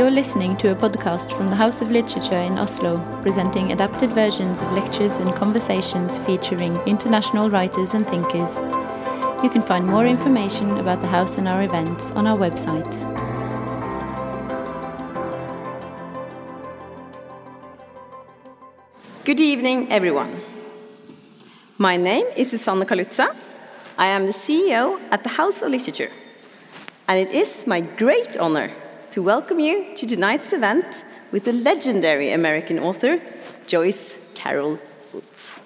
You're listening to a podcast from the House of Literature in Oslo, presenting adapted versions of lectures and conversations featuring international writers and thinkers. You can find more information about the house and our events on our website. Good evening, everyone. My name is Susanne Kalutza. I am the CEO at the House of Literature, and it is my great honor to welcome you to tonight's event with the legendary American author Joyce Carol Oates.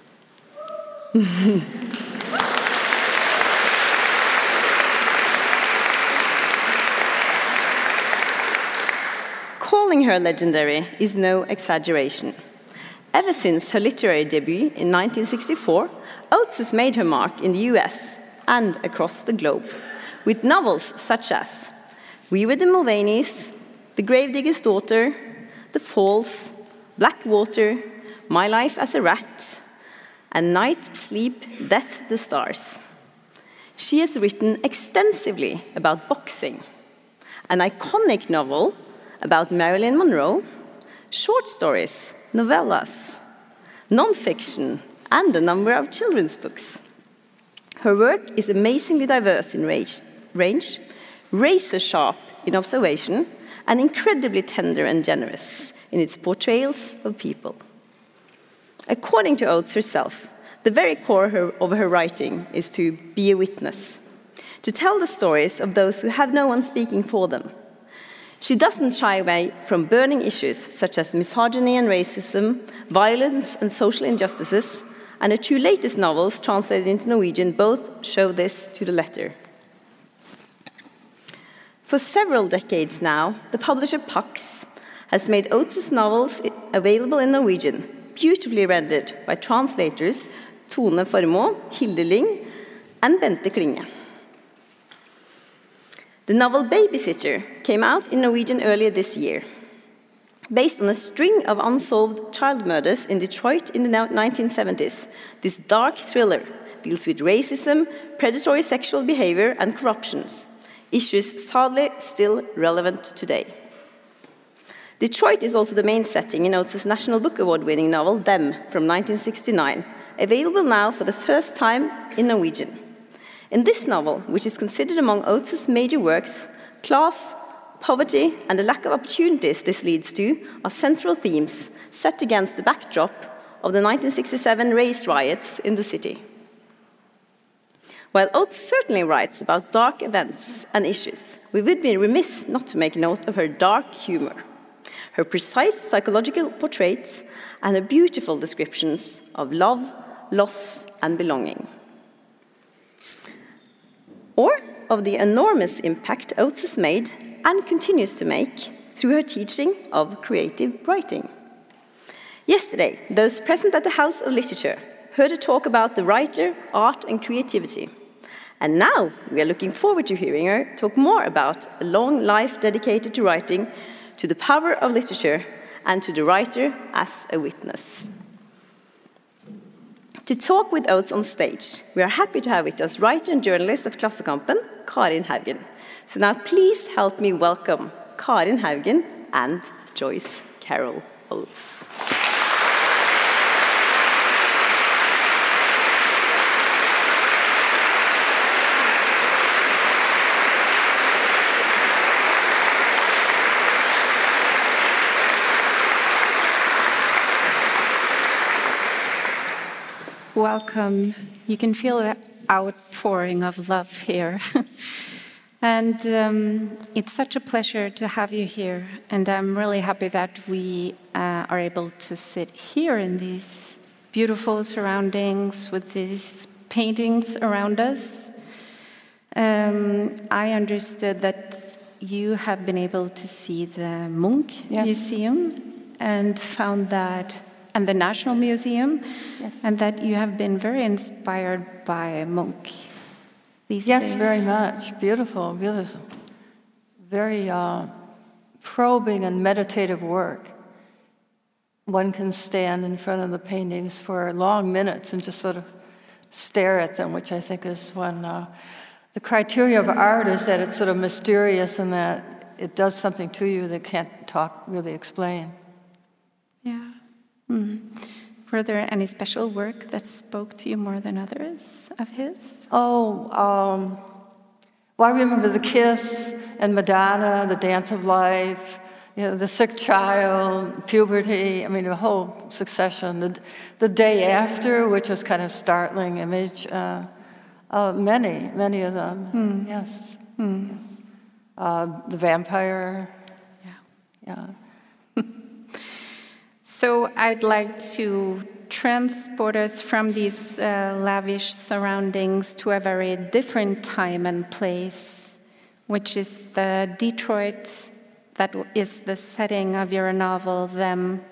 Calling her legendary is no exaggeration. Ever since her literary debut in 1964, Oates has made her mark in the US and across the globe with novels such as we Were the Mulvaneys, The Gravedigger's Daughter, The Falls, Black Water, My Life as a Rat, and Night, Sleep, Death, the Stars. She has written extensively about boxing, an iconic novel about Marilyn Monroe, short stories, novellas, non-fiction, and a number of children's books. Her work is amazingly diverse in range, razor sharp in observation, and incredibly tender and generous in its portrayals of people. According to Oates herself, the very core of her writing is to be a witness, to tell the stories of those who have no one speaking for them. She doesn't shy away from burning issues such as misogyny and racism, violence and social injustices, and her two latest novels, translated into Norwegian, both show this to the letter. For several decades now, the publisher Pax has made Oates' novels available in Norwegian, beautifully rendered by translators Tone Formoe, Hilde Lyng, and Bente Klinge. The novel Babysitter came out in Norwegian earlier this year. Based on a string of unsolved child murders in Detroit in the 1970s, this dark thriller deals with racism, predatory sexual behavior, and corruptions issues sadly still relevant today. Detroit is also the main setting in Oates' National Book Award winning novel Them from 1969, available now for the first time in Norwegian. In this novel, which is considered among Oates' major works, class, poverty, and the lack of opportunities this leads to are central themes set against the backdrop of the 1967 race riots in the city. While Oates certainly writes about dark events and issues, we would be remiss not to make note of her dark humor, her precise psychological portraits, and her beautiful descriptions of love, loss, and belonging. Or of the enormous impact Oates has made and continues to make through her teaching of creative writing. Yesterday, those present at the House of Literature heard a talk about the writer, art, and creativity. And now we are looking forward to hearing her talk more about a long life dedicated to writing, to the power of literature, and to the writer as a witness. To talk with Oates on stage, we are happy to have with us writer and journalist at Klassekampen, Karin Haugen. So now please help me welcome Karin Haugen and Joyce Carol Oates. Welcome. You can feel the outpouring of love here. and um, it's such a pleasure to have you here. And I'm really happy that we uh, are able to sit here in these beautiful surroundings with these paintings around us. Um, I understood that you have been able to see the Munch yes. Museum and found that and the National Museum, yes. and that you have been very inspired by Munch these yes, days. Very much. Beautiful, beautiful. Very uh, probing and meditative work. One can stand in front of the paintings for long minutes and just sort of stare at them, which I think is one. Uh, the criteria of art is that it's sort of mysterious and that it does something to you that can't talk really explain. Yeah. Mm. Were there any special work that spoke to you more than others of his? Oh, um, well, I remember The Kiss and Madonna, The Dance of Life, you know, The Sick Child, Puberty, I mean, a whole succession. The, the Day After, which was kind of startling image. Uh, uh, many, many of them, mm. yes. Mm. yes. Uh, the Vampire. Yeah. Yeah. So I'd like to transport us from these uh, lavish surroundings to a very different time and place, which is the Detroit that is the setting of your novel, Them.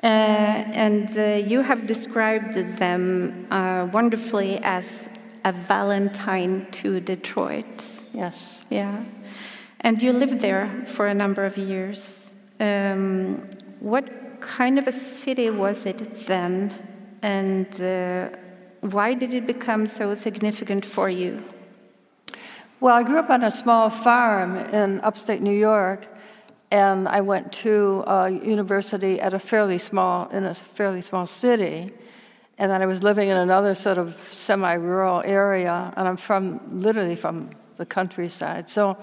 Uh, and uh, you have described them uh, wonderfully as a Valentine to Detroit. Yes. Yeah. And you lived there for a number of years. Um, what kind of a city was it then? And uh, why did it become so significant for you? Well, I grew up on a small farm in upstate New York, and I went to a university at a fairly small, in a fairly small city. And then I was living in another sort of semi rural area, and I'm from literally from the countryside. So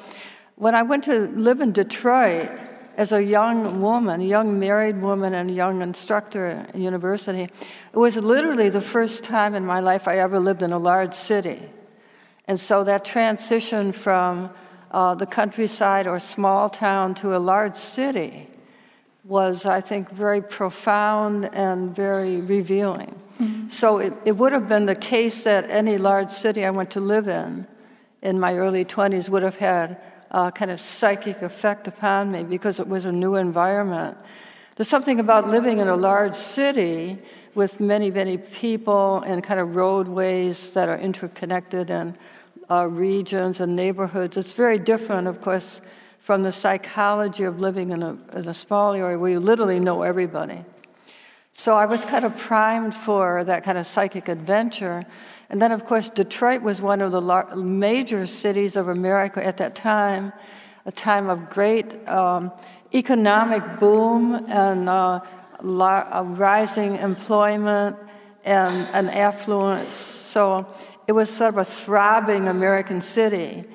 when I went to live in Detroit as a young woman, a young married woman, and a young instructor at university, it was literally the first time in my life I ever lived in a large city. And so that transition from uh, the countryside or small town to a large city was, I think, very profound and very revealing. Mm-hmm. So it, it would have been the case that any large city I went to live in in my early 20s would have had a kind of psychic effect upon me because it was a new environment. There's something about living in a large city with many, many people and kind of roadways that are interconnected and uh, regions and neighborhoods. It's very different, of course, from the psychology of living in a, in a small area where you literally know everybody. So I was kind of primed for that kind of psychic adventure. And then, of course, Detroit was one of the lar- major cities of America at that time, a time of great um, economic boom and uh, la- rising employment and, and affluence. So it was sort of a throbbing American city.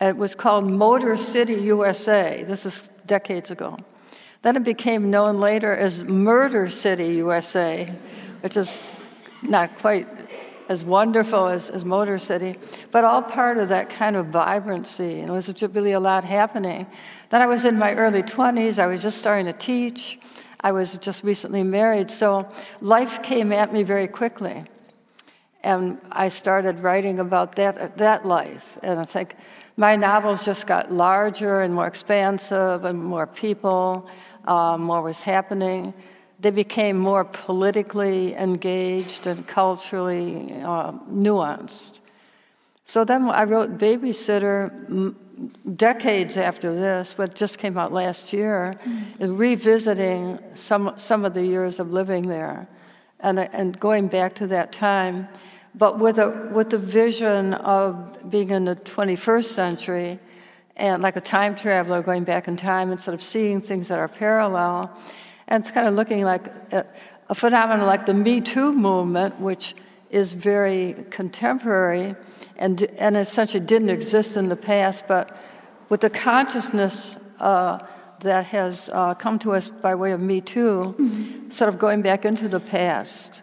It was called Motor City, USA. This is decades ago. Then it became known later as Murder City, USA, which is not quite as wonderful as, as Motor City, but all part of that kind of vibrancy. And it was really a lot happening. Then I was in my early 20s, I was just starting to teach. I was just recently married, so life came at me very quickly. And I started writing about that, that life. And I think my novels just got larger and more expansive and more people, uh, more was happening. They became more politically engaged and culturally uh, nuanced. So then I wrote Babysitter decades after this, what just came out last year, mm-hmm. revisiting some, some of the years of living there and, and going back to that time but with a with the vision of being in the 21st century and like a time traveler going back in time and sort of seeing things that are parallel and it's kind of looking like a, a phenomenon like the me too movement which is very contemporary and, and essentially didn't exist in the past but with the consciousness uh, that has uh, come to us by way of me too mm-hmm. sort of going back into the past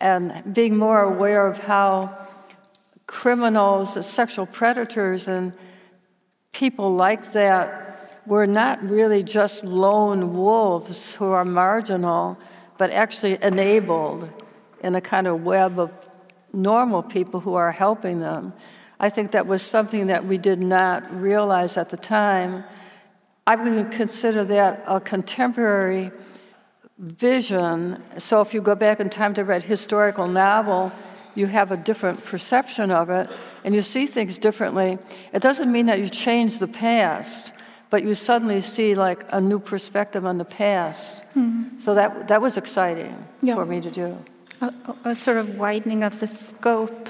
and being more aware of how criminals, sexual predators, and people like that were not really just lone wolves who are marginal, but actually enabled in a kind of web of normal people who are helping them. I think that was something that we did not realize at the time. I would consider that a contemporary vision. So if you go back in time to read historical novel, you have a different perception of it and you see things differently. It doesn't mean that you change the past, but you suddenly see like a new perspective on the past. Mm-hmm. So that that was exciting yeah. for me to do. A, a, sort of widening of the scope.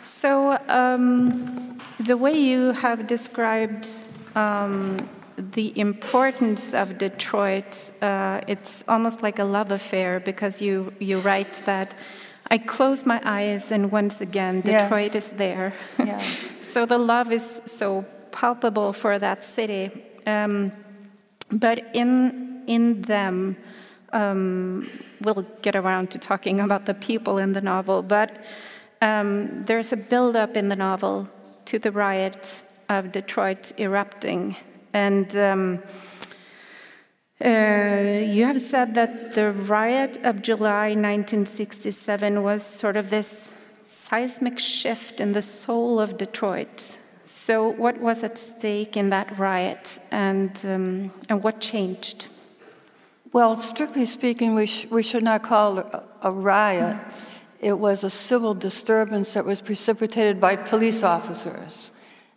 So um, the way you have described um, the importance of Detroit, uh, it's almost like a love affair because you, you write that I close my eyes and once again Detroit yes. is there. Yeah. so the love is so palpable for that city. Um, but in, in them, um, we'll get around to talking about the people in the novel, but um, there's a build-up in the novel to the riot of Detroit erupting. And um, uh, you have said that the riot of July 1967 was sort of this seismic shift in the soul of Detroit. So, what was at stake in that riot, and, um, and what changed? Well, strictly speaking, we, sh we should not call it a riot. It was a civil disturbance that was precipitated by police officers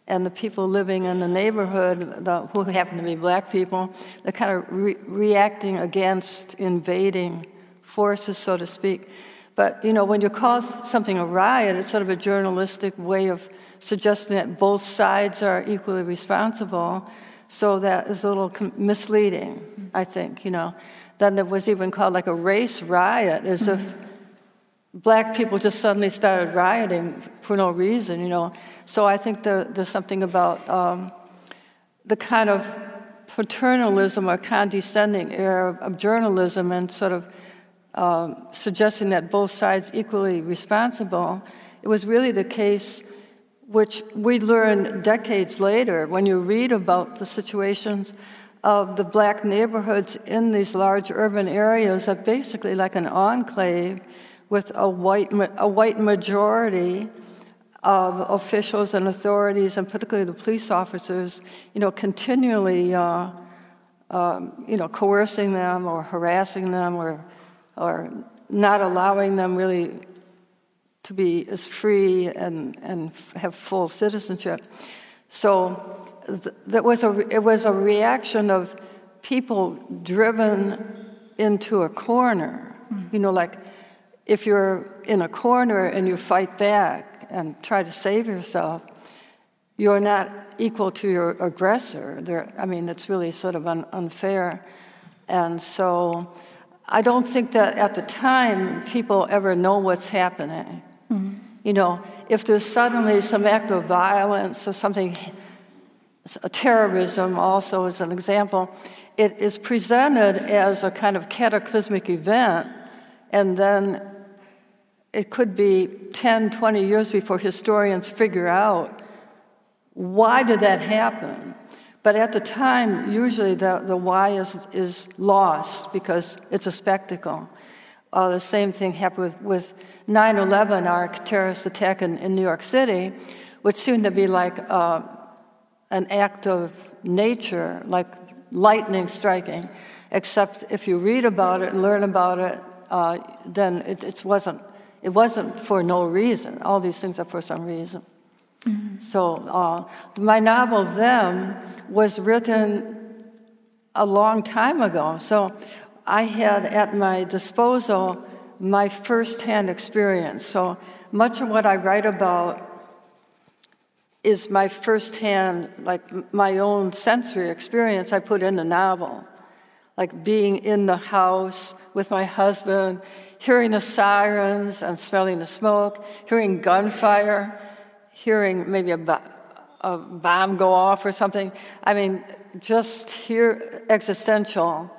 and the people living in the neighborhood, the, who happen to be black people, they're kind of re reacting against invading forces, so to speak. But you know, when you call something a riot, it's sort of a journalistic way of suggesting that both sides are equally responsible. So that is a little misleading, I think. You know, then there was even called like a race riot, as if black people just suddenly started rioting for no reason. You know, so I think there, there's something about um, the kind of paternalism or condescending air of journalism and sort of um, suggesting that both sides equally responsible. It was really the case which we learned decades later when you read about the situations of the black neighborhoods in these large urban areas of basically like an enclave with a white, a white majority of officials and authorities, and particularly the police officers, you know, continually, uh, um, you know, coercing them or harassing them or, or not allowing them really to be as free and, and have full citizenship. So th- that was a, it was a reaction of people driven into a corner. Mm-hmm. You know, like if you're in a corner and you fight back, and try to save yourself, you're not equal to your aggressor. There, I mean, it's really sort of un- unfair. And so I don't think that at the time people ever know what's happening. Mm-hmm. You know, if there's suddenly some act of violence or something, terrorism also is an example, it is presented as a kind of cataclysmic event, and then it could be 10, 20 years before historians figure out why did that happen. But at the time, usually the, the why is, is lost because it's a spectacle. Uh, the same thing happened with, with 9 11, our terrorist attack in, in, New York City, which seemed to be like uh, an act of nature, like lightning striking. Except if you read about it and learn about it, uh, then it, it wasn't it wasn't for no reason. All these things are for some reason. Mm-hmm. So uh, my novel Them was written a long time ago. So I had at my disposal my firsthand experience. So much of what I write about is my firsthand, like my own sensory experience I put in the novel. Like being in the house with my husband, hearing the sirens and smelling the smoke, hearing gunfire, hearing maybe a, a bomb go off or something. I mean, just hear existential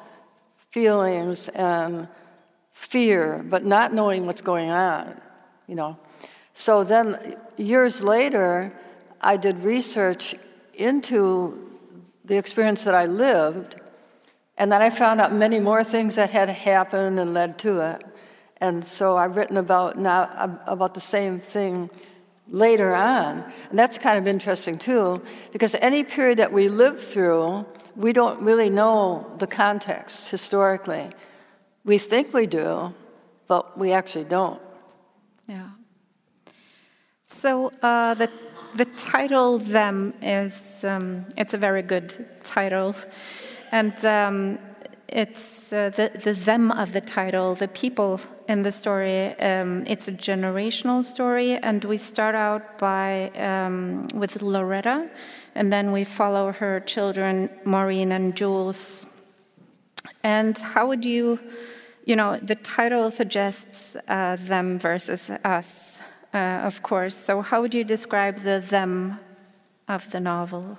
feelings and fear, but not knowing what's going on, you know. So then, years later, I did research into the experience that I lived, and then I found out many more things that had happened and led to it. And so I've written about now about the same thing later on. And that's kind of interesting too, because any period that we live through, we don't really know the context historically. We think we do, but we actually don't. Yeah. So uh, the the title "Them" is um, it's a very good title, and um, it's uh, the, the them of the title, the people in the story. Um, it's a generational story, and we start out by um, with Loretta, and then we follow her children, Maureen and Jules. And how would you, you know, the title suggests uh, them versus us, uh, of course. So how would you describe the them of the novel?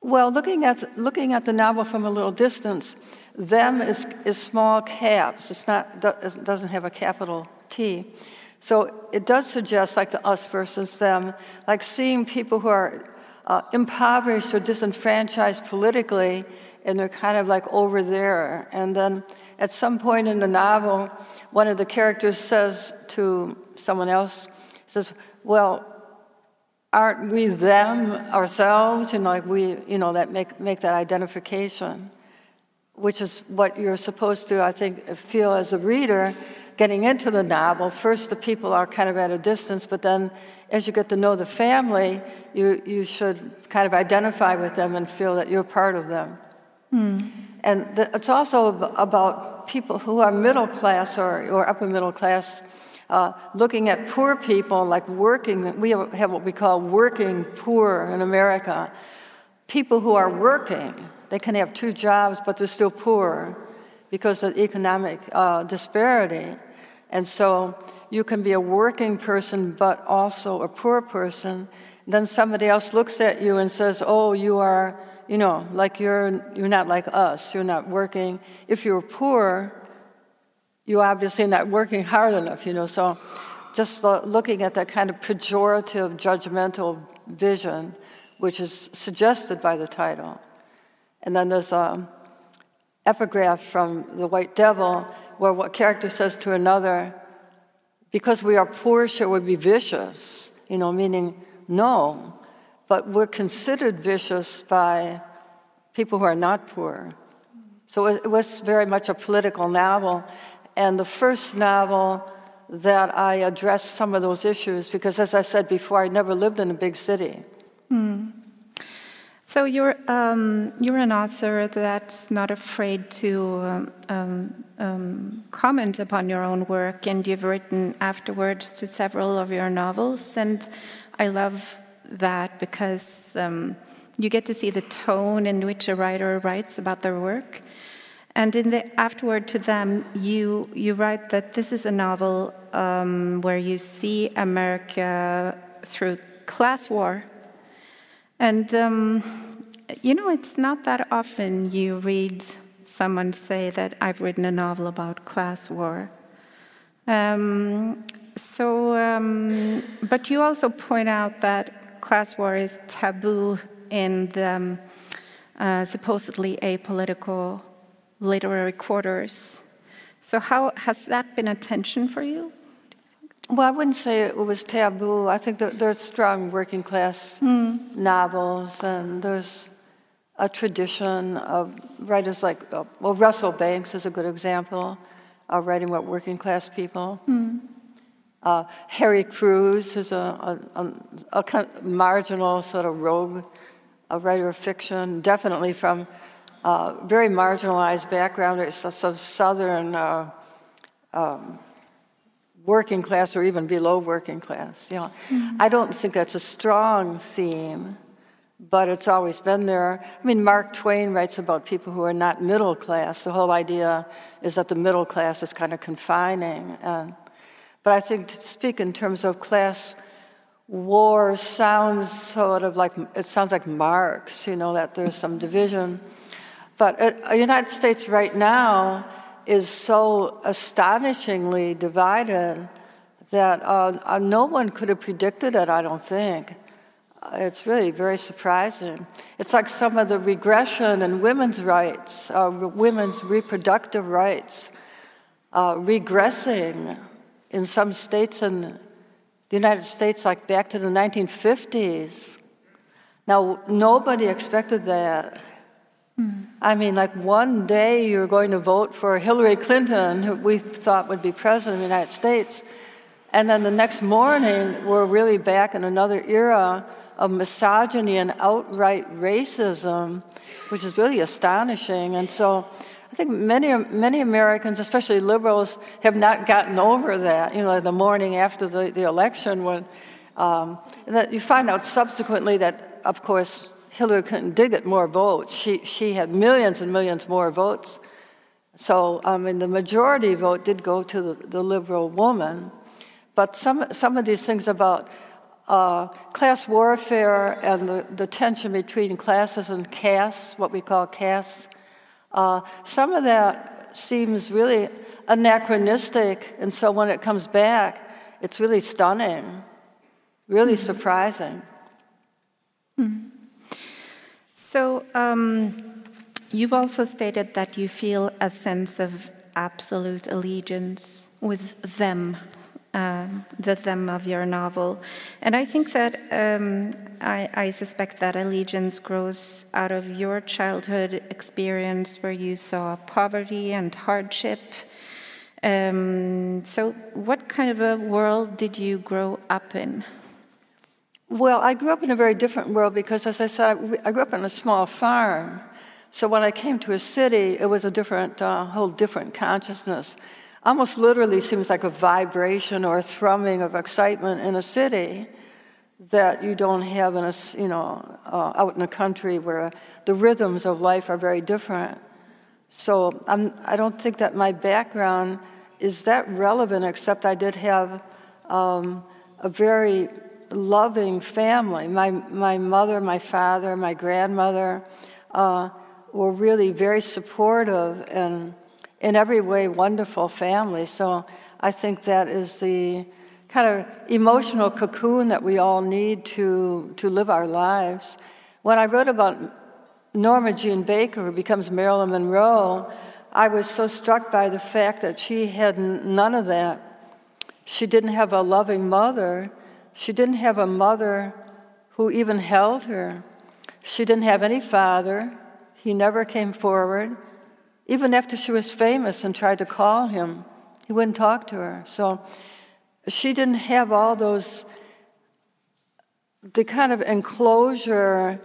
Well, looking at, looking at the novel from a little distance, them is, is small caps. It's not, it doesn't have a capital T. So it does suggest like the us versus them, like seeing people who are uh, impoverished or disenfranchised politically, and they're kind of like over there. And then at some point in the novel, one of the characters says to someone else, says, Well, aren't we them ourselves? You know, like we, you know, that make, make that identification, which is what you're supposed to, I think, feel as a reader getting into the novel. First, the people are kind of at a distance, but then as you get to know the family, you, you should kind of identify with them and feel that you're part of them. Hmm. And the, it's also about people who are middle class or, or upper middle class uh, looking at poor people, like working, we have what we call working poor in America. People who are working, they can have two jobs, but they're still poor because of economic uh, disparity. And so you can be a working person, but also a poor person. Then somebody else looks at you and says, Oh, you are, you know, like you're, you're not like us, you're not working. If you're poor, you're obviously not working hard enough, you know. So just looking at that kind of pejorative, judgmental vision, which is suggested by the title. And then there's an epigraph from The White Devil where what character says to another, because we are poor, should we be vicious? You know, meaning no, but we're considered vicious by people who are not poor. So it was very much a political novel. And the first novel that I addressed some of those issues because, as I said before, I never lived in a big city. Hmm. So you're um, you're an author that's not afraid to um, um, comment upon your own work, and you've written afterwards to several of your novels, and I love that because um, you get to see the tone in which a writer writes about their work. And in the afterword to them, you, you write that this is a novel um, where you see America through class war. And, um, you know, it's not that often you read someone say that I've written a novel about class war. Um, so, um, but you also point out that class war is taboo in the um, uh, supposedly apolitical literary quarters. So, how has that been a tension for you? Well, I wouldn't say it was taboo. I think there's strong working class mm. novels, and there's a tradition of writers like, uh, well, Russell Banks is a good example of writing about working class people. Mm. Uh, Harry Crews is a, a, a, a kind of marginal sort of rogue, a writer of fiction, definitely from uh, very marginalized background. It's a sort of southern uh, um, working class or even below working class. You know, mm-hmm. I don't think that's a strong theme, but it's always been there. I mean, Mark Twain writes about people who are not middle class. The whole idea is that the middle class is kind of confining. And, but I think to speak in terms of class war sounds sort of like it sounds like Marx. You know that there's some division. But the United States right now is so astonishingly divided that uh, uh, no one could have predicted it, I don't think. It's really very surprising. It's like some of the regression in women's rights, uh, women's reproductive rights, uh, regressing in some states in the United States, like back to the 1950s. Now, nobody expected that. I mean, like one day you're going to vote for Hillary Clinton, who we thought would be president of the United States, and then the next morning we're really back in another era of misogyny and outright racism, which is really astonishing. And so I think many, many Americans, especially liberals, have not gotten over that. You know, the morning after the, the election, when um, that you find out subsequently that, of course, Hillary Clinton did get more votes. She, she had millions and millions more votes. So, I mean, the majority vote did go to the, the liberal woman. But some, some of these things about uh, class warfare and the, the, tension between classes and castes, what we call castes, uh, some of that seems really anachronistic. And so when it comes back, it's really stunning, really mm-hmm. surprising. Mm-hmm. So, um, you've also stated that you feel a sense of absolute allegiance with them, uh, the theme of your novel. And I think that um, I, I, suspect that allegiance grows out of your childhood experience where you saw poverty and hardship. Um, so, what kind of a world did you grow up in? Well, I grew up in a very different world because, as I said, I grew up on a small farm. So when I came to a city, it was a different, uh, whole different consciousness. Almost literally seems like a vibration or a thrumming of excitement in a city that you don't have in a, you know, uh, out in the country where the rhythms of life are very different. So I'm, I don't think that my background is that relevant, except I did have um, a very loving family. My, my mother, my father, my grandmother uh, were really very supportive and in every way wonderful family. So I think that is the kind of emotional cocoon that we all need to, to live our lives. When I wrote about Norma Jean Baker, who becomes Marilyn Monroe, I was so struck by the fact that she had none of that. She didn't have a loving mother. She didn't have a mother who even held her. She didn't have any father. He never came forward. Even after she was famous and tried to call him, he wouldn't talk to her. So she didn't have all those, the kind of enclosure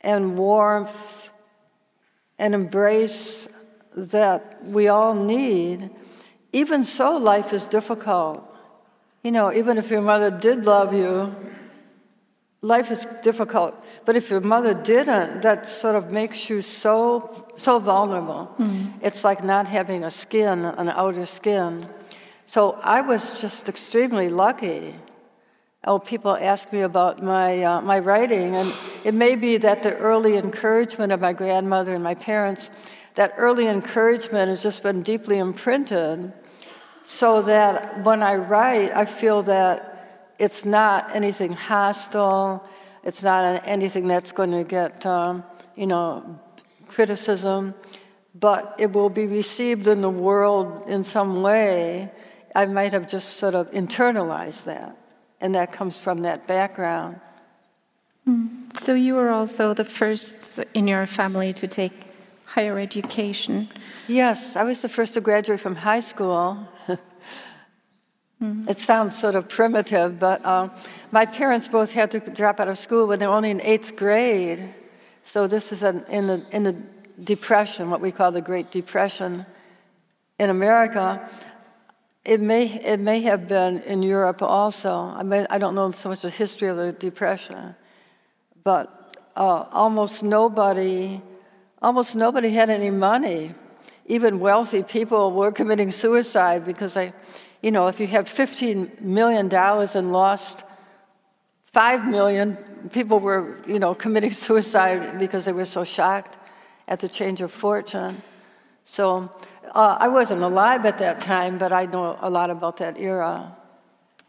and warmth and embrace that we all need. Even so, life is difficult. You know, even if your mother did love you, life is difficult. But if your mother didn't, that sort of makes you so so vulnerable. Mm. It's like not having a skin, an outer skin. So I was just extremely lucky. Oh, people ask me about my, uh, my writing, and it may be that the early encouragement of my grandmother and my parents, that early encouragement has just been deeply imprinted so that when I write, I feel that it's not anything hostile, it's not anything that's going to get, um, you know, criticism, but it will be received in the world in some way. I might have just sort of internalized that, and that comes from that background. Mm. So you were also the first in your family to take higher education. Yes, I was the first to graduate from high school. Mm-hmm. It sounds sort of primitive, but uh, my parents both had to drop out of school when they were only in eighth grade. So this is an, in, the, in the Depression, what we call the Great Depression in America. It may, it may have been in Europe also. I, mean, I don't know so much the history of the Depression, but uh, almost nobody, almost nobody had any money. Even wealthy people were committing suicide because they, you know, if you have $15 million and lost 5 million, people were, you know, committing suicide because they were so shocked at the change of fortune. So uh, I wasn't alive at that time, but I know a lot about that era.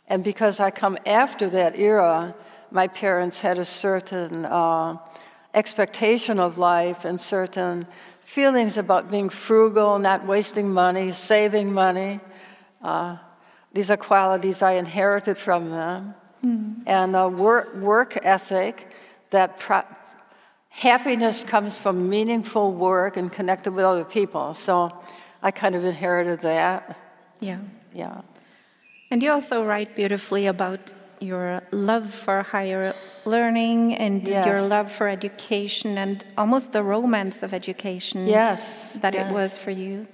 And because I come after that era, my parents had a certain uh, expectation of life and certain feelings about being frugal, not wasting money, saving money. Uh, these are qualities I inherited from them. Mm. And a work, work ethic that pro- happiness comes from meaningful work and connected with other people. So I kind of inherited that. Yeah. Yeah. And you also write beautifully about your love for higher learning and Yes. your love for education and almost the romance of education Yes, that yes. it was for you.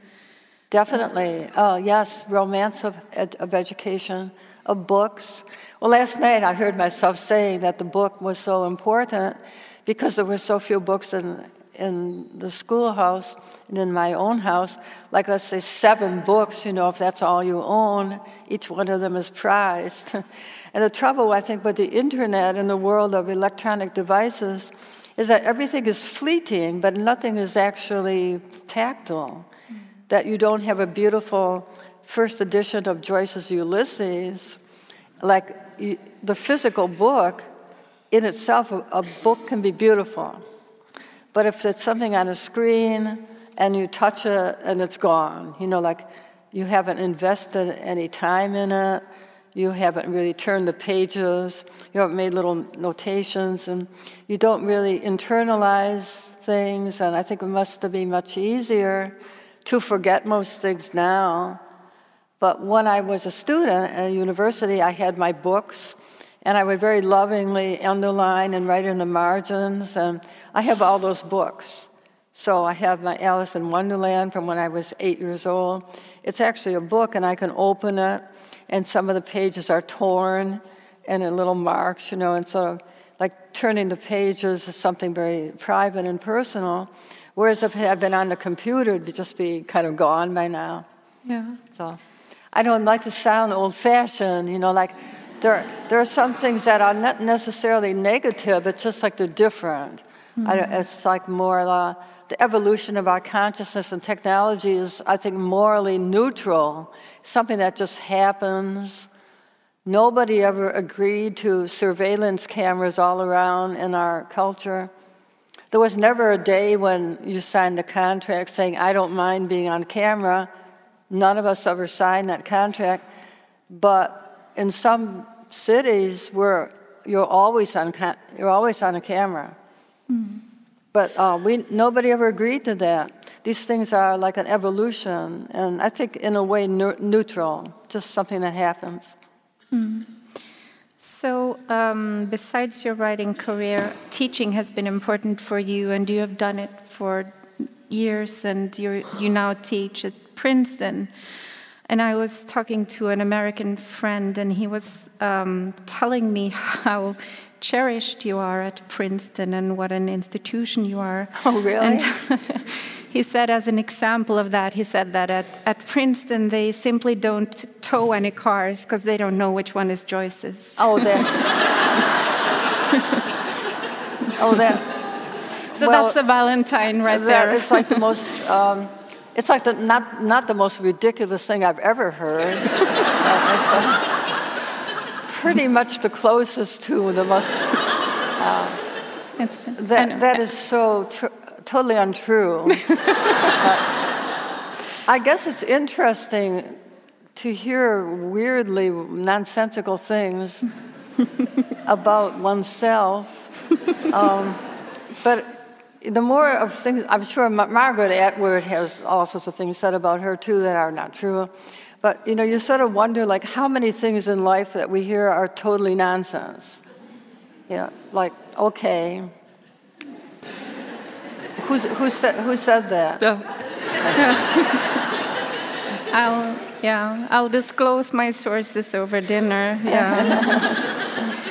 Definitely. Oh, yes, romance of, ed- of education, of books. Well, last night I heard myself saying that the book was so important because there were so few books in, in the schoolhouse and in my own house. Like, let's say, seven books, you know, if that's all you own, each one of them is prized. and the trouble, I think, with the internet and the world of electronic devices is that everything is fleeting, but nothing is actually tactile that you don't have a beautiful first edition of Joyce's Ulysses, like the physical book in itself, a, book can be beautiful. But if it's something on a screen and you touch it and it's gone, you know, like you haven't invested any time in it, you haven't really turned the pages, you haven't made little notations, and you don't really internalize things, and I think it must be much easier to forget most things now. But when I was a student at a university, I had my books, and I would very lovingly underline and write in the margins, and I have all those books. So I have my Alice in Wonderland from when I was eight years old. It's actually a book, and I can open it, and some of the pages are torn and in little marks, you know, and sort of like turning the pages is something very private and personal. Whereas if it had been on the computer, it'd just be kind of gone by now. Yeah. So I don't like to sound old fashioned, you know, like there, there are some things that are not necessarily negative, it's just like they're different. I don't- it's like more uh, the evolution of our consciousness and technology is, I think, morally neutral, something that just happens. Nobody ever agreed to surveillance cameras all around in our culture. There was never a day when you signed a contract saying, I don't mind being on camera. None of us ever signed that contract. But in some cities where you're always on, you're always on a camera. But uh, we, nobody ever agreed to that. These things are like an evolution, and I think in a way neu- neutral, just something that happens. So, um, besides your writing career, teaching has been important for you, and you have done it for years, and you you now teach at Princeton. And I was talking to an American friend, and he was um, telling me how cherished you are at Princeton and what an institution you are. Oh, really? And he said, as an example of that, he said that at, at Princeton they simply don't tow any cars because they don't know which one is Joyce's. Oh, that. oh, that. so well, that's a Valentine right That there. is like the most. Um, it's like the, not not the most ridiculous thing I've ever heard. Uh, uh, pretty much the closest to the most. It's- That that is so tr- totally untrue. But I guess it's interesting to hear weirdly nonsensical things about oneself. Um, but the more of things, I'm sure Ma- Margaret Atwood has all sorts of things said about her too that are not true. But you know, you sort of wonder like how many things in life that we hear are totally nonsense. Yeah, like okay. Who's, who said who said that? I'll, yeah, I'll disclose my sources over dinner. Yeah.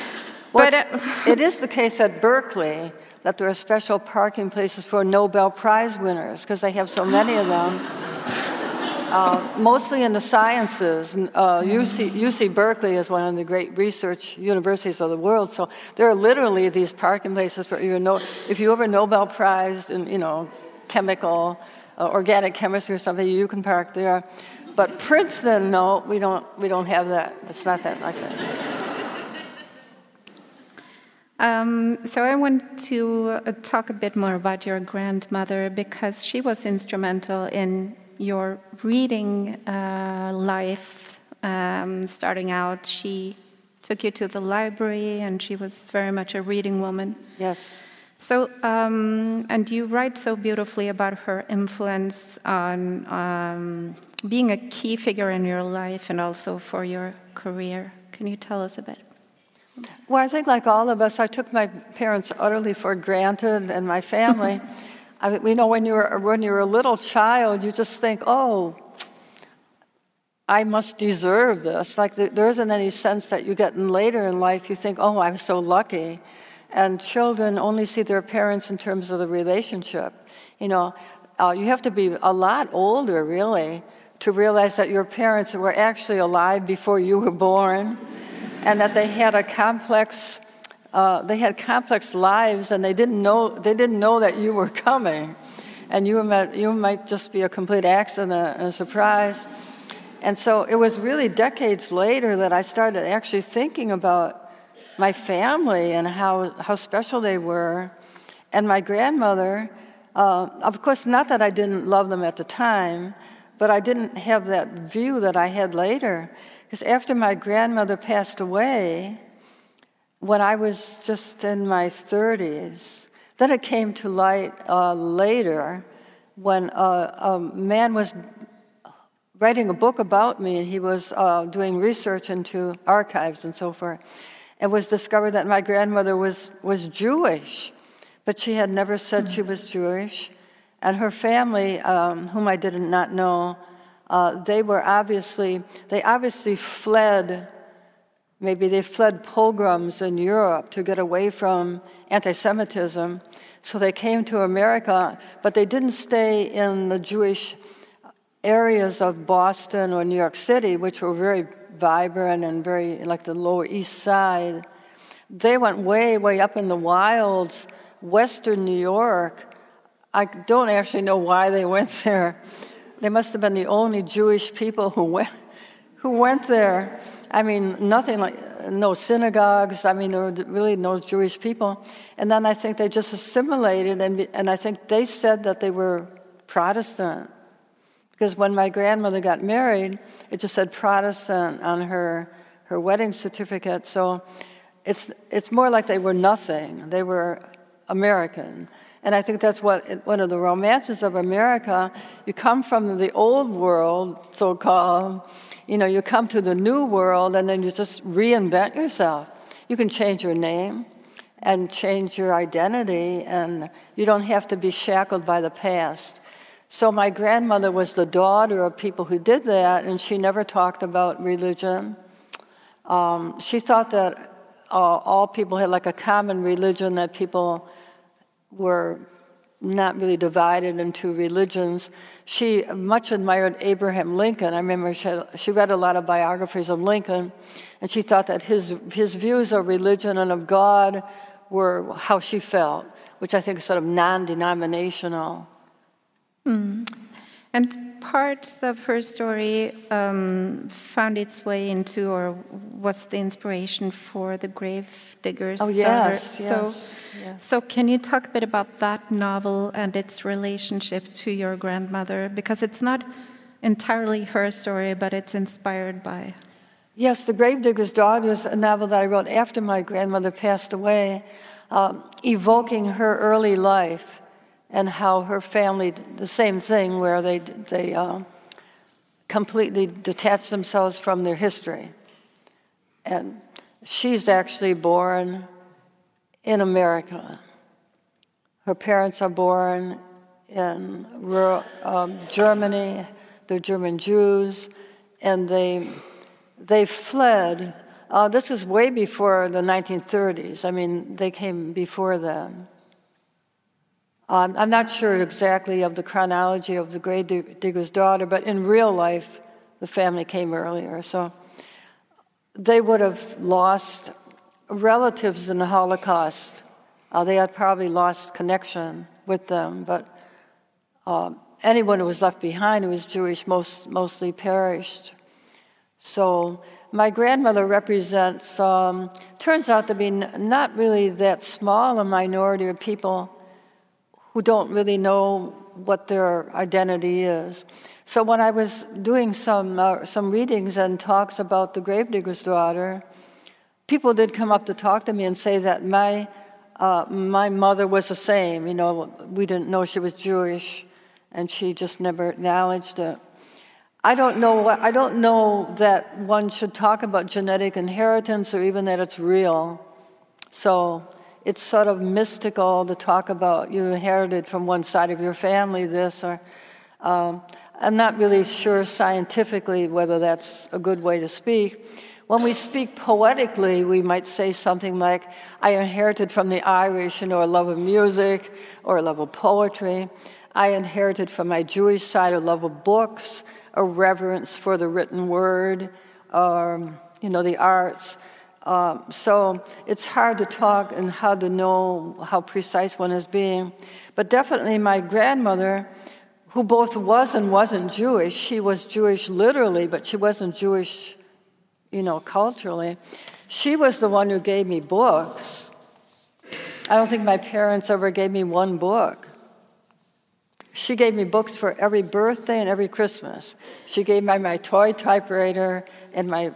Well, But, it's- uh, it is the case at Berkeley that there are special parking places for Nobel Prize winners because they have so many of them. Uh, mostly in the sciences. Uh, UC, UC Berkeley is one of the great research universities of the world, so there are literally these parking places for you know if you ever Nobel Prize in you know chemical, uh, organic chemistry or something, you can park there. But Princeton, no, we don't. We don't have that. It's not that like that. Um, so I want to uh, talk a bit more about your grandmother because she was instrumental in your reading uh, life. Um, starting out, she took you to the library, and she was very much a reading woman. Yes. So, um, and you write so beautifully about her influence on um, being a key figure in your life and also for your career. Can you tell us a bit? Well, I think like all of us, I took my parents utterly for granted and my family. I mean, you know, when you're, when you're a little child, you just think, oh, I must deserve this. Like there isn't any sense that you get in later in life, you think, oh, I'm so lucky. And children only see their parents in terms of the relationship. You know, uh, you have to be a lot older, really, to realize that your parents were actually alive before you were born and that they had a complex uh, they had complex lives and they didn't know they didn't know that you were coming. And you might, you might just be a complete accident and a surprise. And so it was really decades later that i started actually thinking about my family and how, how special they were. And my grandmother uh, of course not that i didn't love them at the time but I didn't have that view that I had later. Because after my grandmother passed away, when I was just in my 30s, then it came to light uh, later when uh, a man was writing a book about me, and he was uh, doing research into archives and so forth. It was discovered that my grandmother was, was Jewish, but she had never said she was Jewish. And her family, um, whom I did not know, uh, they were obviously, they obviously fled, maybe they fled pogroms in Europe to get away from anti Semitism. So they came to America, but they didn't stay in the Jewish areas of Boston or New York City, which were very vibrant and very like the Lower East Side. They went way, way up in the wilds, Western New York, I don't actually know why they went there. They must have been the only Jewish people who went, who went there. I mean, nothing like, no synagogues. I mean, there were really no Jewish people. And then I think they just assimilated, and, and I think they said that they were Protestant. Because when my grandmother got married, it just said Protestant on her, her wedding certificate. So it's, it's more like they were nothing. They were American. And I think that's what one of the romances of America. You come from the old world, so called, you know, you come to the new world and then you just reinvent yourself. You can change your name and change your identity, and you don't have to be shackled by the past. So, my grandmother was the daughter of people who did that, and she never talked about religion. Um, she thought that uh, all people had like a common religion that people were not really divided into religions. She much admired Abraham Lincoln. I remember she, she read a lot of biographies of Lincoln, and she thought that his, his views of religion and of God were how she felt, which I think is sort of non denominational. Mm. And parts of her story um, found its way into, or was the inspiration for the grave diggers. Oh yes, yes, so, yes. so can you talk a bit about that novel and its relationship to your grandmother? Because it's not entirely her story, but it's inspired by. Yes, The Gravedigger's Daughter is a novel that I wrote after my grandmother passed away, um, evoking her early life and how her family, the same thing, where they, they uh, completely detach themselves from their history. And she's actually born in America. Her parents are born in rural, um, Germany, they're German Jews, and they, they fled. Uh, this is way before the 1930s. I mean, they came before then. Um, I'm not sure exactly of the chronology of the grave digger's daughter, but in real life, the family came earlier. So they would have lost relatives in the Holocaust. Uh, they had probably lost connection with them, but um, anyone who was left behind who was Jewish most, mostly perished. So my grandmother represents, um, turns out to be not really that small a minority of people who don't really know what their identity is. So when I was doing some, uh, some readings and talks about the gravedigger's daughter, people did come up to talk to me and say that my, uh, my mother was the same. You know, we didn't know she was Jewish, and she just never acknowledged it. I don't know what, I don't know that one should talk about genetic inheritance or even that it's real. So it's sort of mystical to talk about you inherited from one side of your family this or um, I'm not really sure scientifically whether that's a good way to speak. When we speak poetically, we might say something like, I inherited from the Irish, you know, a love of music or a love of poetry. I inherited from my Jewish side a love of books, a reverence for the written word, or you know, the arts. Um, so it's hard to talk and how to know how precise one is being. But definitely, my grandmother, who both was and wasn't Jewish, she was Jewish literally, but she wasn't Jewish, you know, culturally. She was the one who gave me books. I don't think my parents ever gave me one book. She gave me books for every birthday and every Christmas. She gave me my toy typewriter and my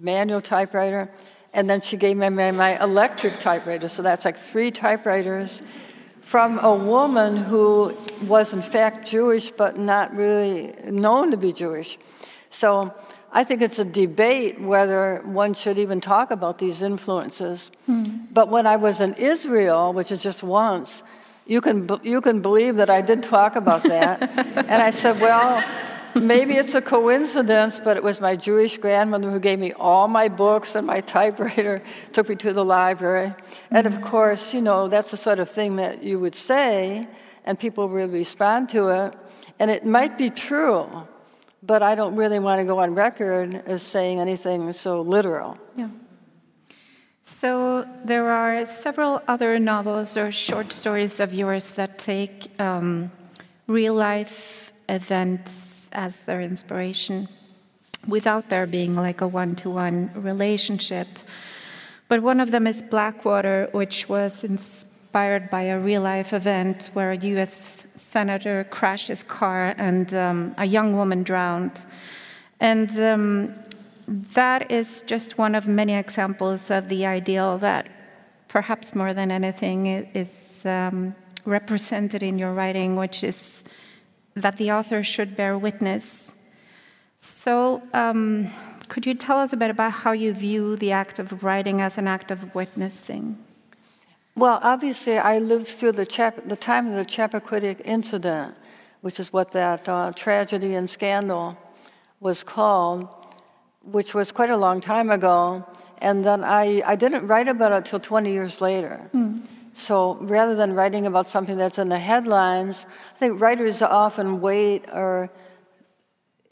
manual typewriter, and then she gave me my, my electric typewriter. So that's like three typewriters from a woman who was in fact Jewish but not really known to be Jewish. So I think it's a debate whether one should even talk about these influences. Hmm. But when I was in Israel, which is just once, you can, you can believe that I did talk about that. and I said, well, maybe it's a coincidence, but it was my Jewish grandmother who gave me all my books and my typewriter, took me to the library. And of course, you know, that's the sort of thing that you would say, and people would respond to it. And it might be true, but I don't really want to go on record as saying anything so literal. Yeah. So there are several other novels or short stories of yours that take um, real life events as their inspiration without there being like a one to one relationship. But one of them is Black Water, which was inspired by a real life event where a US senator crashed his car and um, a young woman drowned. And um, that is just one of many examples of the ideal that perhaps more than anything is um, represented in your writing, which is that the author should bear witness. So, um, could you tell us a bit about how you view the act of writing as an act of witnessing? Well, obviously, I lived through the, chap- the time of the Chappaquiddick incident, which is what that uh, tragedy and scandal was called which was quite a long time ago. And then I, I didn't write about it till 20 years later. Mm. So rather than writing about something that's in the headlines, I think writers often wait or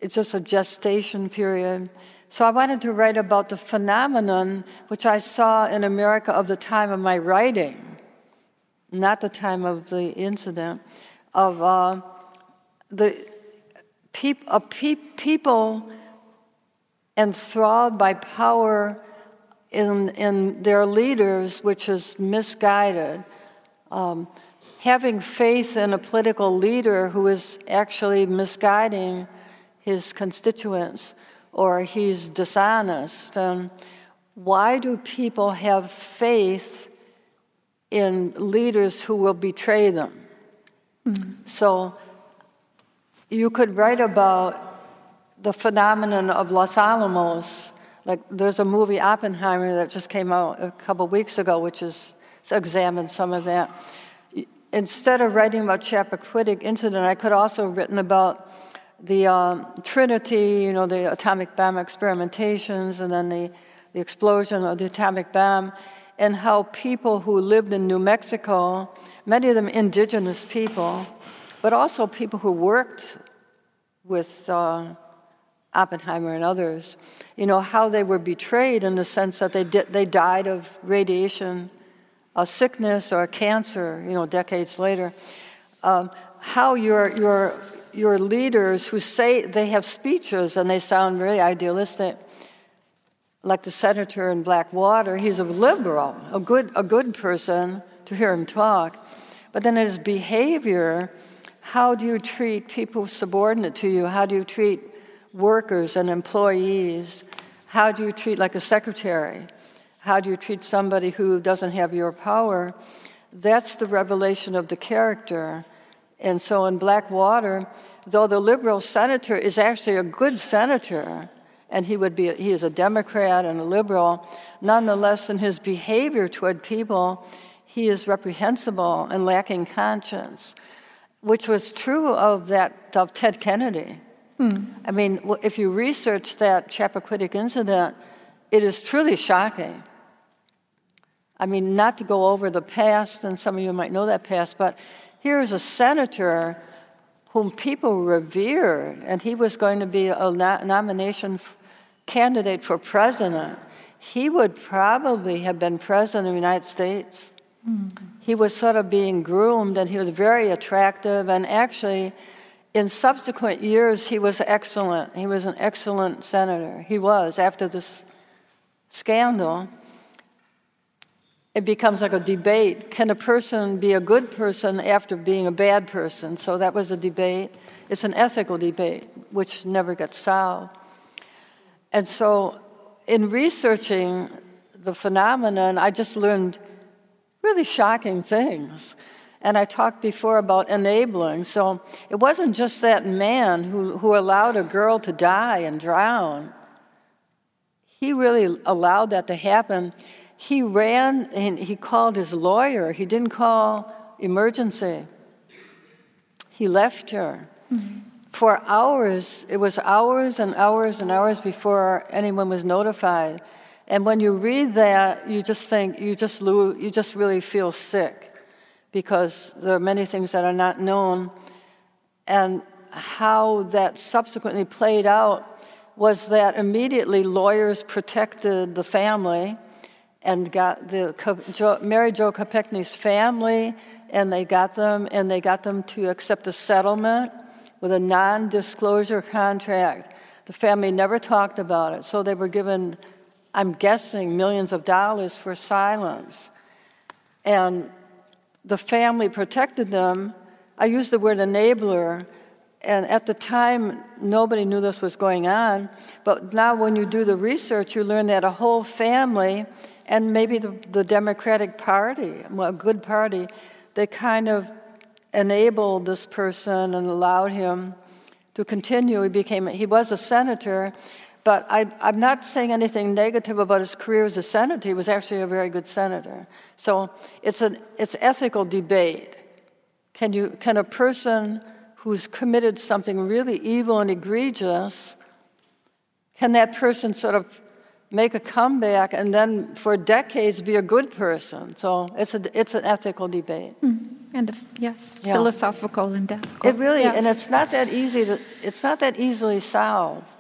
it's just a gestation period. So I wanted to write about the phenomenon which I saw in America of the time of my writing, not the time of the incident, of uh, the peop- uh, pe- people enthralled by power in, in their leaders, which is misguided. Um, having faith in a political leader who is actually misguiding his constituents or he's dishonest. Um, why do people have faith in leaders who will betray them? Mm-hmm. So you could write about the phenomenon of Los Alamos. Like there's a movie Oppenheimer that just came out a couple weeks ago, which is examined some of that. Instead of writing about Chappaquiddick incident, I could also have written about the um, Trinity, you know, the atomic bomb experimentations, and then the, the explosion of the atomic bomb, and how people who lived in New Mexico, many of them indigenous people, but also people who worked with uh, Oppenheimer and others, you know, how they were betrayed in the sense that they, di- they died of radiation, a sickness, or a cancer, you know, decades later. Um, how your, your, your leaders who say they have speeches and they sound very idealistic, like the senator in Black Water, he's a liberal, a good, a good person to hear him talk. But then his behavior, how do you treat people subordinate to you? How do you treat workers and employees? How do you treat like a secretary? How do you treat somebody who doesn't have your power? That's the revelation of the character. And so in Black Water, though the liberal senator is actually a good senator, and he would be he is a Democrat and a liberal, nonetheless in his behavior toward people, he is reprehensible and lacking conscience, which was true of that of Ted Kennedy. Hmm. I mean, if you research that Chappaquiddick incident, it is truly shocking. I mean, not to go over the past, and some of you might know that past, but here's a senator whom people revered, and he was going to be a nomination candidate for president. He would probably have been president of the United States. Mm-hmm. He was sort of being groomed, and he was very attractive, and actually, in subsequent years, he was excellent. He was an excellent senator. He was, after this scandal it becomes like a debate. Can a person be a good person after being a bad person? So that was a debate. It's an ethical debate, which never gets solved. And so, in researching the phenomenon, I just learned really shocking things. And I talked before about enabling. So it wasn't just that man who, who allowed a girl to die and drown. He really allowed that to happen he ran and he called his lawyer. He didn't call emergency. He left her. Mm-hmm. For hours, it was hours and hours and hours before anyone was notified. And when you read that, you just think, you just, lose, you just really feel sick because there are many things that are not known. And how that subsequently played out was that immediately lawyers protected the family and got the Mary Jo Kopechne's family, and they got them, and they got them to accept a settlement with a non-disclosure contract. The family never talked about it, so they were given, I'm guessing, millions of dollars for silence. And the family protected them. I use the word enabler, and at the time, nobody knew this was going on. But now, when you do the research, you learn that a whole family and maybe the, the Democratic Party, a good party, they kind of enabled this person and allowed him to continue. He became he was a senator, but I, I'm not saying anything negative about his career as a senator. He was actually a very good senator. So it's an it's ethical debate. Can you can a person who's committed something really evil and egregious can that person sort of make a comeback and then for decades be a good person. So it's, a, it's an ethical debate. Mm. And yes, yeah. philosophical and ethical. It really, yes. and it's not that easy. To, it's not that easily solved.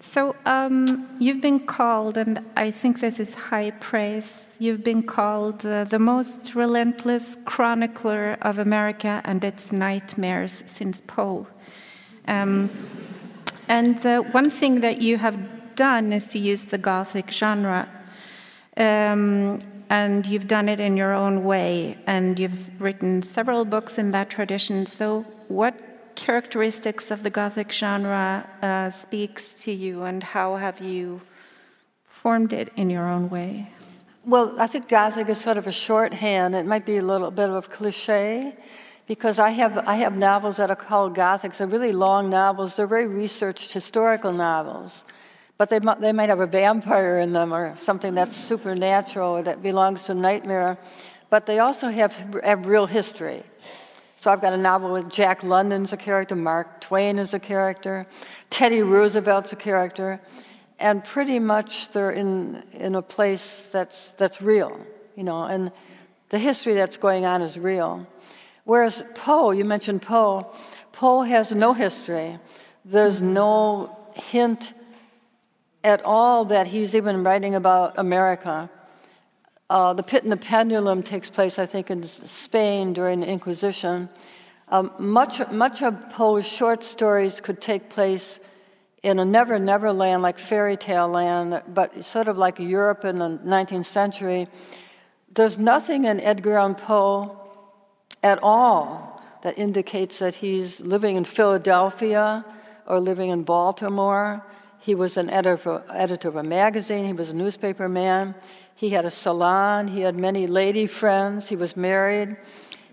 So um, you've been called, and I think this is high praise. You've been called uh, the most relentless chronicler of America and its nightmares since Poe. Um, and uh, one thing that you have done is to use the Gothic genre. Um, and you've done it in your own way, and you've written several books in that tradition. So, what characteristics of the Gothic genre uh, speaks to you, and how have you formed it in your own way? Well, I think Gothic is sort of a shorthand. It might be a little bit of a cliche because I have, I have novels that are called Gothics. They're really long novels, they're very researched historical novels but they, they might have a vampire in them or something that's supernatural or that belongs to a nightmare. But they also have, have real history. So I've got a novel with Jack London's a character, Mark Twain is a character, Teddy Roosevelt's a character, and pretty much they're in, in a place that's, that's real, you know, and the history that's going on is real. Whereas Poe, you mentioned Poe, Poe has no history. There's no hint at all that he's even writing about America. Uh, the Pit and the Pendulum takes place, I think, in Spain during the Inquisition. Um, much, much of Poe's short stories could take place in a never, never land, like fairy tale land, but sort of like Europe in the 19th century. There's nothing in Edgar Allan Poe at all that indicates that he's living in Philadelphia or living in Baltimore he was an editor, editor of a magazine, he was a newspaper man. He had a salon, he had many lady friends, he was married.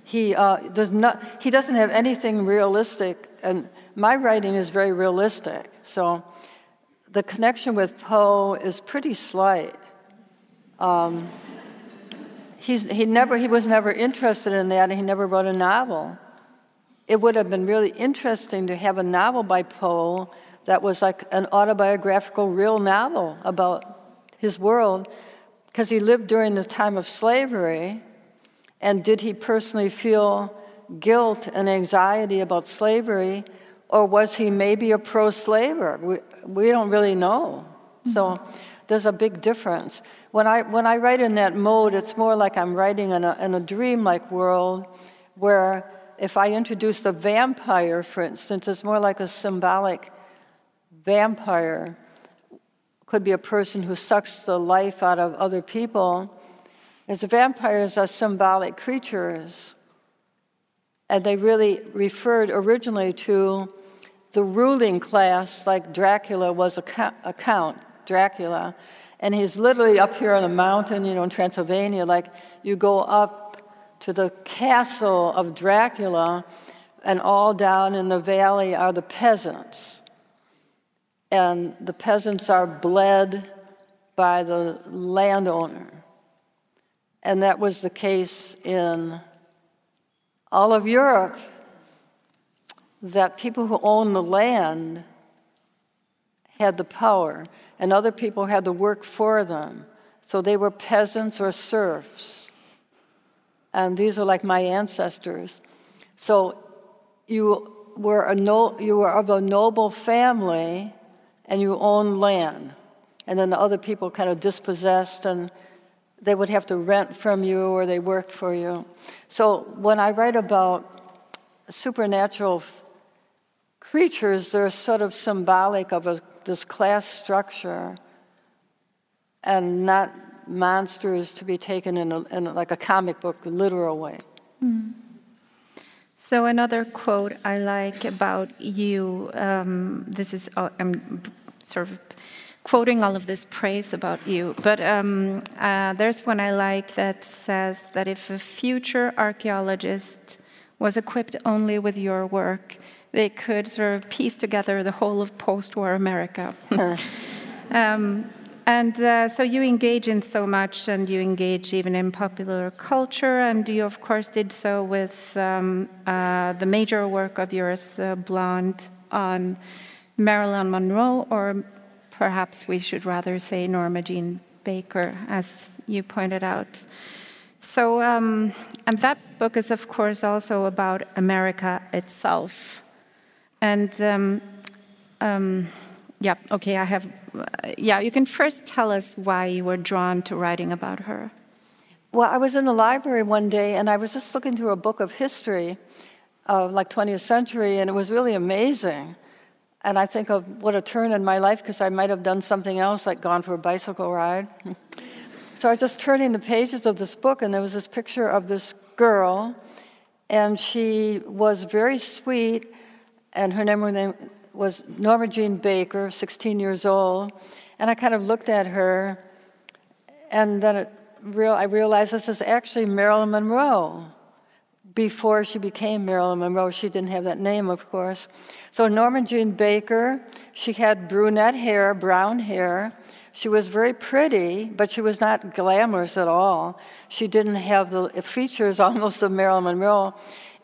He, uh, does not, he doesn't have anything realistic and my writing is very realistic. So the connection with Poe is pretty slight. Um, he's, he, never, he was never interested in that, and he never wrote a novel. It would have been really interesting to have a novel by Poe that was like an autobiographical, real novel about his world, because he lived during the time of slavery. And did he personally feel guilt and anxiety about slavery, or was he maybe a pro slaver? We, we don't really know. Mm-hmm. So there's a big difference. When I, when I write in that mode, it's more like I'm writing in a, in a dreamlike world where if I introduce a vampire, for instance, it's more like a symbolic vampire. Could be a person who sucks the life out of other people. As vampires are symbolic creatures, and they really referred originally to the ruling class, like Dracula was a count, Dracula, and he's literally up here on a mountain, you know, in Transylvania. Like you go up to the castle of Dracula, and all down in the valley are the peasants. And the peasants are bled by the landowner. And that was the case in all of Europe, that people who owned the land had the power, and other people had to work for them. So they were peasants or serfs. And these are like my ancestors. So you were, a no, you were of a noble family and you owned land. And then the other people kind of dispossessed and they would have to rent from you or they worked for you. So when I write about supernatural creatures, they're sort of symbolic of a, this class structure and not monsters to be taken in, a, in like a comic book literal way. Mm. So another quote I like about you. Um, this is uh, I'm sort of quoting all of this praise about you, but um, uh, there's one I like that says that if a future archaeologist was equipped only with your work, they could sort of piece together the whole of post war America. um, and uh, so you engage in so much, and you engage even in popular culture, and you, of course, did so with um, uh, the major work of yours, uh, Blonde, on Marilyn Monroe, or perhaps we should rather say Norma Jean Baker, as you pointed out. So, um, and that book is, of course, also about America itself. And um, um, yeah, okay, I have. Yeah, you can first tell us why you were drawn to writing about her. Well, I was in the library one day and I was just looking through a book of history, of like 20th century, and it was really amazing. And I think of what a turn in my life because I might have done something else, like gone for a bicycle ride. so I was just turning the pages of this book, and there was this picture of this girl, and she was very sweet, and her name was Norma Jean Baker, 16 years old. And I kind of looked at her, and then it real, I realized this is actually Marilyn Monroe. Before she became Marilyn Monroe, she didn't have that name, of course. So Norma Jean Baker, she had brunette hair, brown hair. She was very pretty, but she was not glamorous at all. She didn't have the features almost of Marilyn Monroe.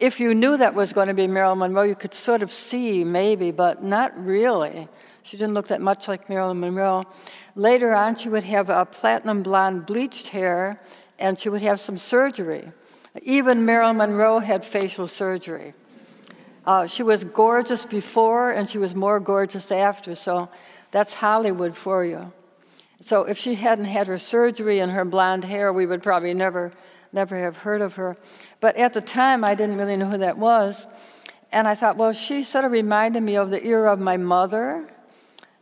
If you knew that was going to be Marilyn Monroe, you could sort of see maybe, but not really. She didn't look that much like Marilyn Monroe. Later on, she would have a platinum blonde bleached hair, and she would have some surgery. Even Marilyn Monroe had facial surgery. Uh, she was gorgeous before and she was more gorgeous after, so that's Hollywood for you. So if she hadn't had her surgery and her blonde hair, we would probably never, never have heard of her. But at the time, I didn't really know who that was. And I thought, well, she sort of reminded me of the era of my mother.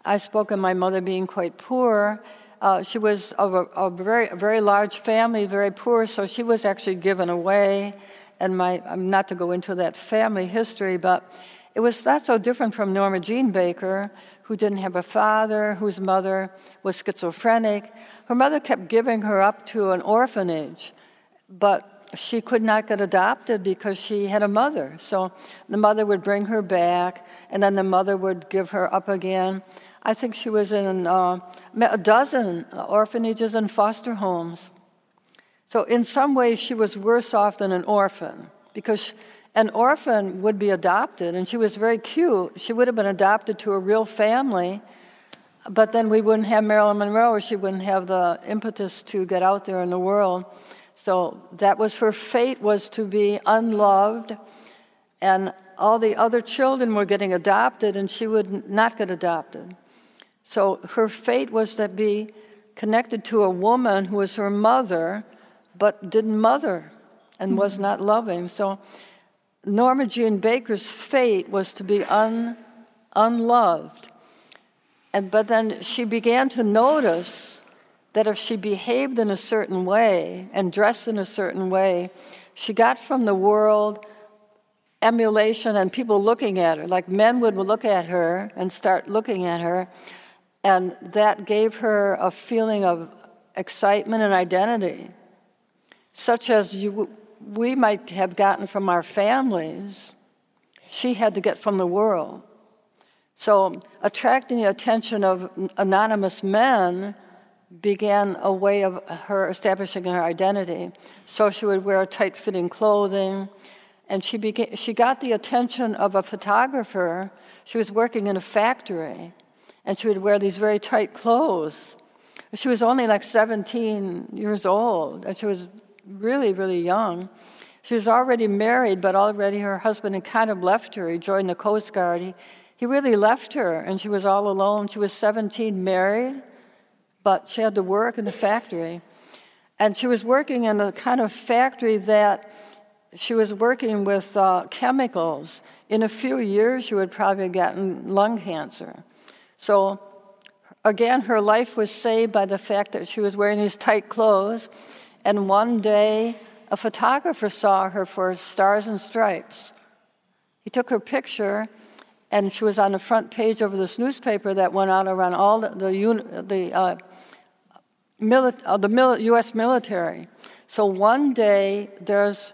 I spoke of my mother being quite poor. Uh, she was of a, a very, very large family, very poor, so she was actually given away and my, I'm not to go into that family history, but it was not so different from Norma Jean Baker, who didn't have a father, whose mother was schizophrenic. Her mother kept giving her up to an orphanage, but she could not get adopted because she had a mother. So the mother would bring her back, and then the mother would give her up again. I think she was in uh, a dozen orphanages and foster homes. So, in some ways, she was worse off than an orphan because an orphan would be adopted, and she was very cute. She would have been adopted to a real family, but then we wouldn't have Marilyn Monroe, or she wouldn't have the impetus to get out there in the world. So that was her fate was to be unloved, and all the other children were getting adopted, and she would not get adopted. So her fate was to be connected to a woman who was her mother, but didn't mother and was mm-hmm. not loving. So Norma Jean Baker's fate was to be un, unloved. And, but then she began to notice that if she behaved in a certain way and dressed in a certain way, she got from the world emulation and people looking at her. Like men would look at her and start looking at her, and that gave her a feeling of excitement and identity, such as you, we might have gotten from our families. She had to get from the world. So, attracting the attention of anonymous men began a way of her establishing her identity. So she would wear tight fitting clothing, and she, began, she got the attention of a photographer. She was working in a factory, and she would wear these very tight clothes. She was only like 17 years old, and she was really, really young. She was already married, but already her husband had kind of left her. He joined the Coast Guard. He, he really left her, and she was all alone. She was 17, married but she had to work in the factory. And she was working in a kind of factory that she was working with uh, chemicals. In a few years, she would probably have gotten lung cancer. So, again, her life was saved by the fact that she was wearing these tight clothes. And one day, a photographer saw her for Stars and Stripes. He took her picture, and she was on the front page of this newspaper that went out around all the, the, the uh, mili- uh, the U.S. military. So one day there's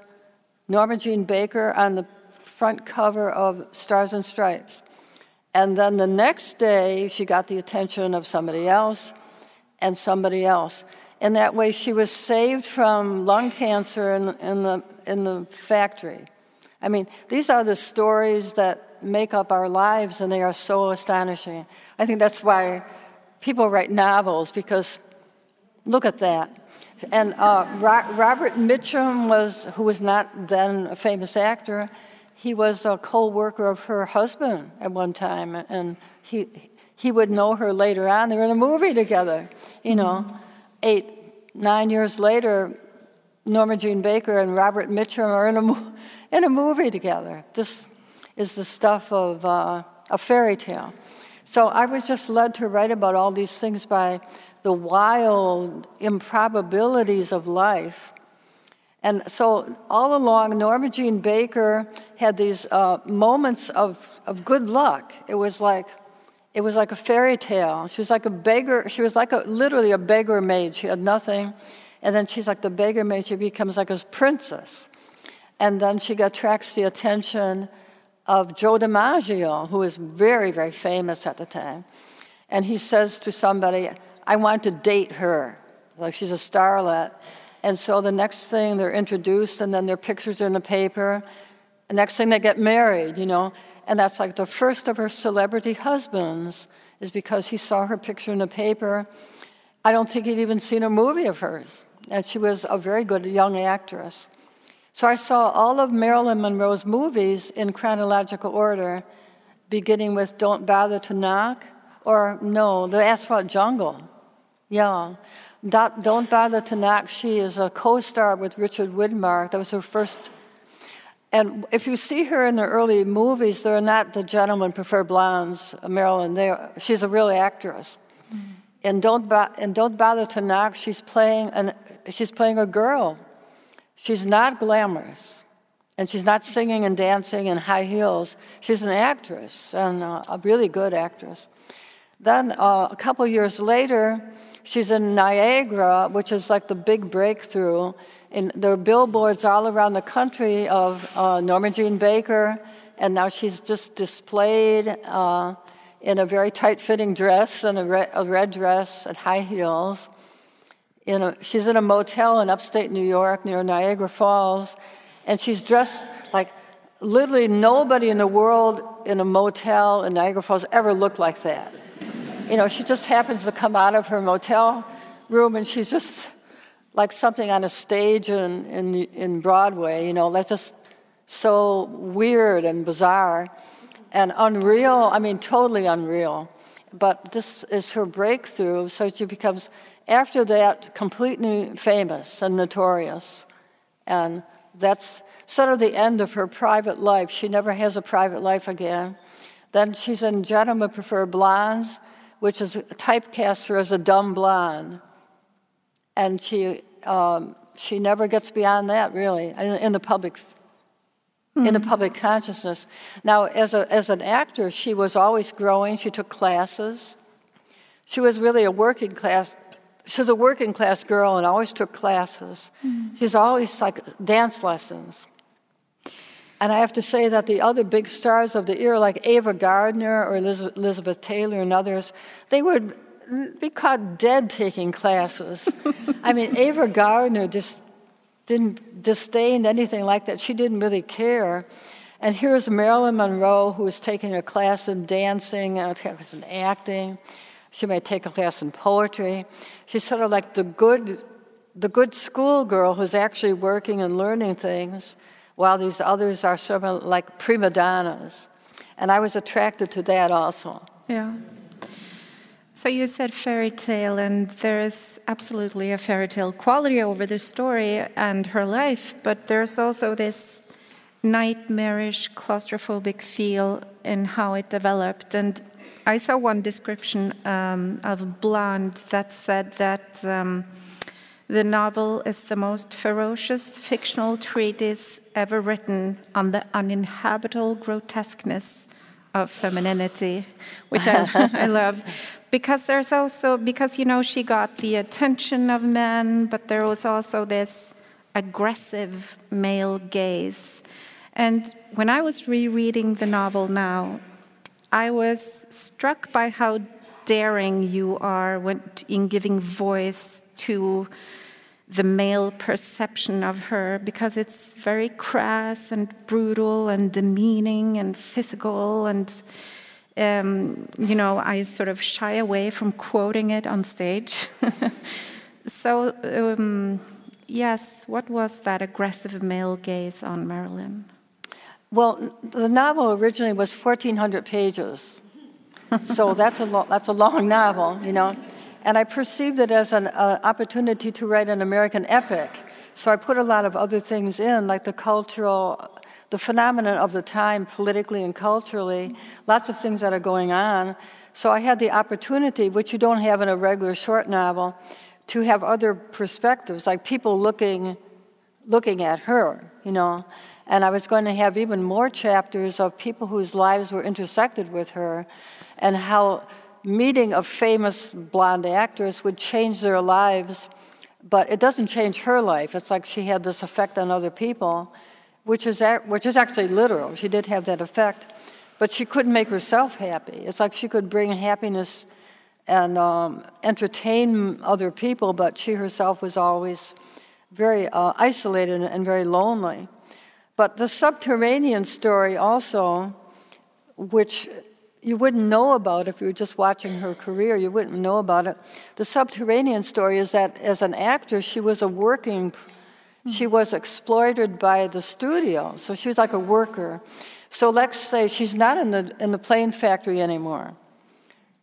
Norma Jean Baker on the front cover of Stars and Stripes. And then the next day, she got the attention of somebody else and somebody else. In that way, she was saved from lung cancer in, in, the, in the factory. I mean, these are the stories that make up our lives, and they are so astonishing. I think that's why people write novels, because Look at that. And uh, Robert Mitchum was, who was not then a famous actor, he was a co-worker of her husband at one time, and he he would know her later on. They were in a movie together. You know, mm-hmm. eight nine years later, Norma Jean Baker and Robert Mitchum are in a in a movie together. This is the stuff of uh, a fairy tale. So I was just led to write about all these things by the wild improbabilities of life. And so, all along, Norma Jean Baker had these uh, moments of, of good luck. It was like it was like a fairy tale. She was like a beggar. She was like a, literally a beggar maid. She had nothing, and then she's like the beggar maid. She becomes like a princess, and then she attracts the attention of Joe DiMaggio, who was very, very famous at the time. And he says to somebody, I want to date her. Like she's a starlet. And so the next thing they're introduced, and then their pictures are in the paper. The next thing they get married, you know. And that's like the first of her celebrity husbands, is because he saw her picture in the paper. I don't think he'd even seen a movie of hers. And she was a very good young actress. So I saw all of Marilyn Monroe's movies in chronological order, beginning with Don't Bother to Knock, or no, The Asphalt Jungle. Yeah. Don't Bother to Knock, she is a co star with Richard Widmark. That was her first. And if you see her in the early movies, they're not the gentlemen prefer blondes, Marilyn. They, she's a real actress. Mm-hmm. And, don't bo- and Don't Bother to Knock, she's playing, an, she's playing a girl. She's not glamorous. And she's not singing and dancing in high heels. She's an actress, and uh, a really good actress. Then uh, a couple years later, she's in Niagara, which is like the big breakthrough, And there are billboards all around the country of uh, Norma Jean Baker, and now she's just displayed uh, in a very tight fitting dress and a, re- a, red dress and high heels. In a, she's in a motel in upstate New York near Niagara Falls, and she's dressed like literally nobody in the world in a motel in Niagara Falls ever looked like that. You know, she just happens to come out of her motel room and she's just like something on a stage in, in, in Broadway, you know, that's just so weird and bizarre and unreal. I mean, totally unreal. But this is her breakthrough, so she becomes, after that, completely famous and notorious. And that's sort of the end of her private life. She never has a private life again. Then she's in Gentlemen Prefer Blondes, which is typecast her as a dumb blonde. And she, um, she never gets beyond that, really, in, in the public mm. in the hmm. public consciousness. Now, as, a, as an actor, she was always growing. She took classes. She was really a working class. She was a working class girl and always took classes. Mm. She's always like dance lessons. And I have to say that the other big stars of the era, like Ava Gardner or Elizabeth Taylor and others, they would be caught dead taking classes. I mean, Ava Gardner just didn't disdain anything like that. She didn't really care. And here's Marilyn Monroe, who was taking a class in dancing, I think it was in acting. She might take a class in poetry. She's sort of like the good, the good schoolgirl who's actually working and learning things while these others are sort of like prima donnas. And I was attracted to that also. Yeah. So you said fairy tale, and there is absolutely a fairy tale quality over the story and her life, but there's also this nightmarish, claustrophobic feel in how it developed. And I saw one description um, of Blonde that said that. Um, the novel is the most ferocious fictional treatise ever written on the uninhabitable grotesqueness of femininity, which I, I love. Because there's also, because, you know, she got the attention of men, but there was also this aggressive male gaze. And when I was rereading the novel now, I was struck by how daring you are when, in giving voice to the male perception of her because it's very crass and brutal and demeaning and physical and um, you know i sort of shy away from quoting it on stage. So um, yes what was that aggressive male gaze on marilyn? Well the novel originally was 1400 pages so that's a, lo- that's a long novel you know and I perceived it as an uh, opportunity to write an American epic. So I put a lot of other things in, like the cultural, the phenomenon of the time, politically and culturally, lots of things that are going on. So I had the opportunity, which you don't have in a regular short novel, to have other perspectives, like people looking, looking at her, you know. And I was going to have even more chapters of people whose lives were intersected with her, and how meeting a famous blonde actress would change their lives, but it doesn't change her life. It's like she had this effect on other people, which is, which is actually literal. She did have that effect, but she couldn't make herself happy. It's like she could bring happiness and um, entertain other people, but she herself was always very uh, isolated and very lonely. But the subterranean story also, which you wouldn't know about if you were just watching her career. You wouldn't know about it. The subterranean story is that as an actor, she was a working, she was exploited by the studio. So she was like a worker. So let's say she's not in the, in the plane factory anymore,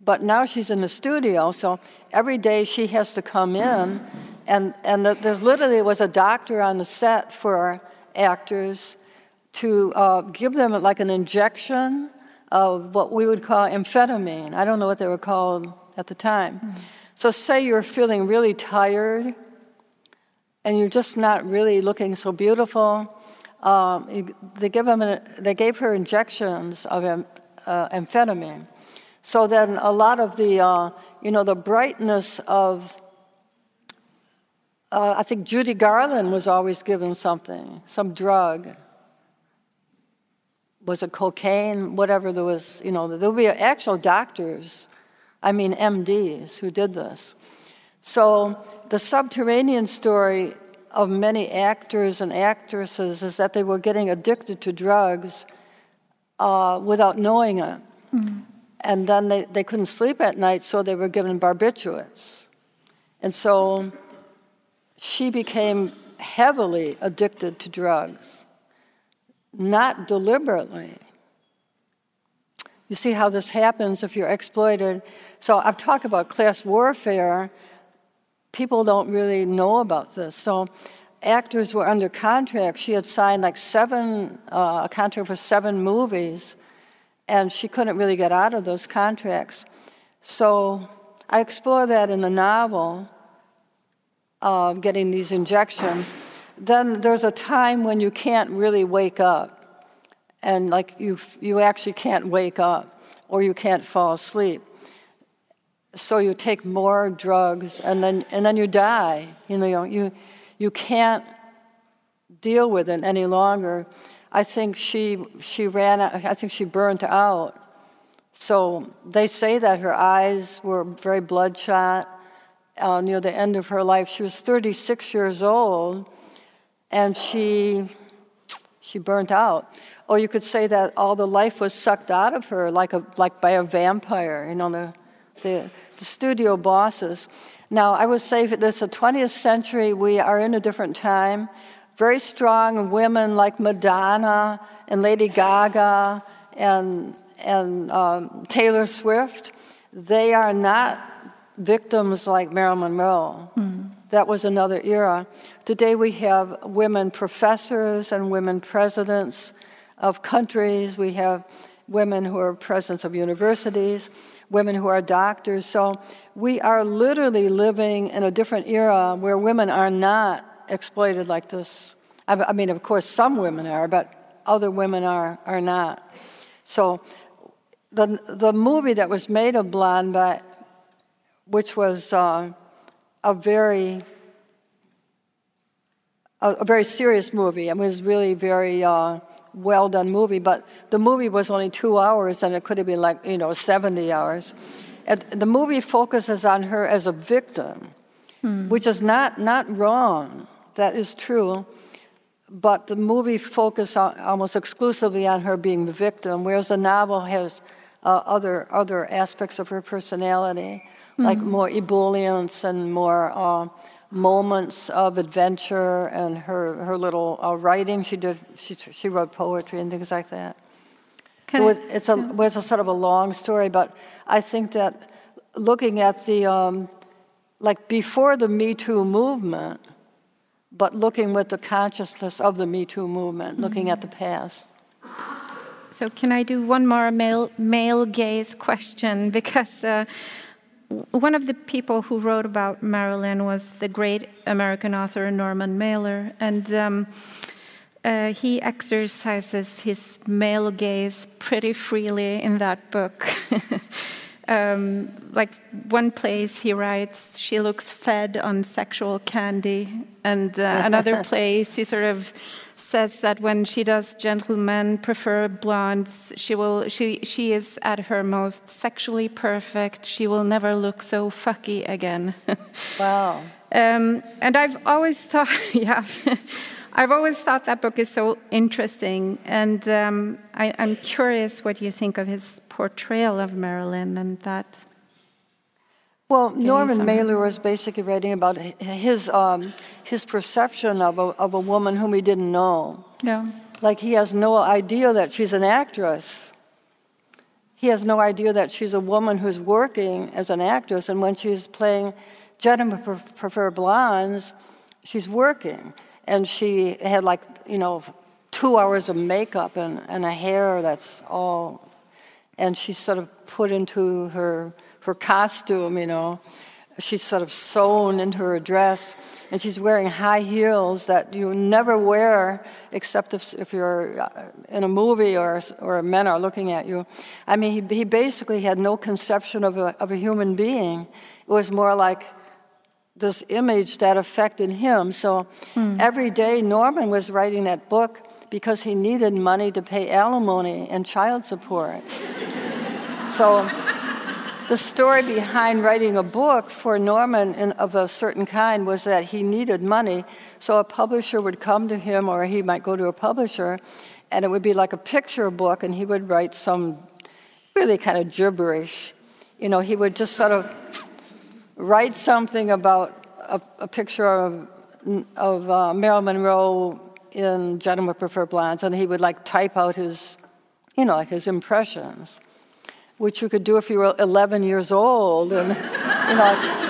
but now she's in the studio. So every day she has to come in, and, and there's literally was a doctor on the set for actors to uh, give them like an injection of what we would call amphetamine. I don't know what they were called at the time. Mm-hmm. So, say you're feeling really tired and you're just not really looking so beautiful. Um, you, they, give them a, they gave her injections of uh, amphetamine. So then a lot of the, uh, you know, the brightness of, uh, I think Judy Garland was always given something, some drug. Was it cocaine? Whatever there was, you know, there would be actual doctors, I mean MDs, who did this. So the subterranean story of many actors and actresses is that they were getting addicted to drugs uh, without knowing it. Mm-hmm. And then they, they couldn't sleep at night, so they were given barbiturates. And so she became heavily addicted to drugs, not deliberately. You see how this happens if you're exploited. So I've talked about class warfare. People don't really know about this. So actors were under contract. She had signed like seven, uh, a contract for seven movies, and she couldn't really get out of those contracts. So I explore that in the novel, uh, getting these injections. Then there's a time when you can't really wake up, and like you, you actually can't wake up, or you can't fall asleep. So you take more drugs, and then and then you die. You know, you you can't deal with it any longer. I think she, she ran, out, I think she burnt out. So they say that her eyes were very bloodshot uh, near the end of her life. She was 36 years old and she, she burnt out. Or you could say that all the life was sucked out of her like, a, like by a vampire, you know, the, the, the studio bosses. Now, I would say this, the 20th century, we are in a different time. Very strong women like Madonna and Lady Gaga and, and um, Taylor Swift, they are not victims like Marilyn Monroe. Mm. That was another era. Today we have women professors and women presidents of countries. We have women who are presidents of universities, women who are doctors. So we are literally living in a different era where women are not exploited like this. I mean, of course, some women are, but other women are, are not. So the, the movie that was made of Blonde, which was uh, a very a, a, very serious movie. It was really very uh, well done movie, but the movie was only two hours, and it could have been like you know 70 hours. And the movie focuses on her as a victim, mm. which is not, not wrong. That is true. But the movie focuses almost exclusively on her being the victim, whereas the novel has uh, other, other aspects of her personality, mm. like more ebullience and more uh, moments of adventure and her, her little uh, writing. She, did, she, she wrote poetry and things like that. It was, it's a, yeah. was a sort of a long story, but I think that looking at the, um, like before the Me Too movement, but looking with the consciousness of the Me Too movement, mm-hmm. looking at the past. So, can I do one more male, male gaze question? Because uh, one of the people who wrote about Marilyn was the great American author Norman Mailer. And um, uh, he exercises his male gaze pretty freely in that book. um, like one place he writes, she looks fed on sexual candy, and uh, another place he sort of says that when she does gentlemen prefer blondes, she will she she is at her most sexually perfect. She will never look so fucky again. wow. Um, and I've always thought, yeah. I've always thought that book is so interesting, and um, I, am curious what you think of his portrayal of Marilyn and that. Well, Norman Mailer was basically writing about his um, his perception of a, of a woman whom he didn't know. Yeah. Like he has no idea that she's an actress. He has no idea that she's a woman who's working as an actress, and when she's playing Gentlemen Prefer Blondes, she's working and she had like you know two hours of makeup and, and a hair that's all and she's sort of put into her her costume you know she's sort of sewn into her dress and she's wearing high heels that you never wear except if, if you're uh, in a movie or, or men are looking at you i mean he, he basically had no conception of a, of a human being it was more like this image that affected him. So mm. every day, Norman was writing that book because he needed money to pay alimony and child support. so the story behind writing a book for Norman in, of a certain kind was that he needed money. So a publisher would come to him, or he might go to a publisher, and it would be like a picture book, and he would write some really kind of gibberish. You know, he would just sort of write something about a, a picture of, of uh, Marilyn Monroe in Gentlemen Prefer Blondes, and he would like type out his, you know, his impressions, which you could do if you were 11 years old, and you know.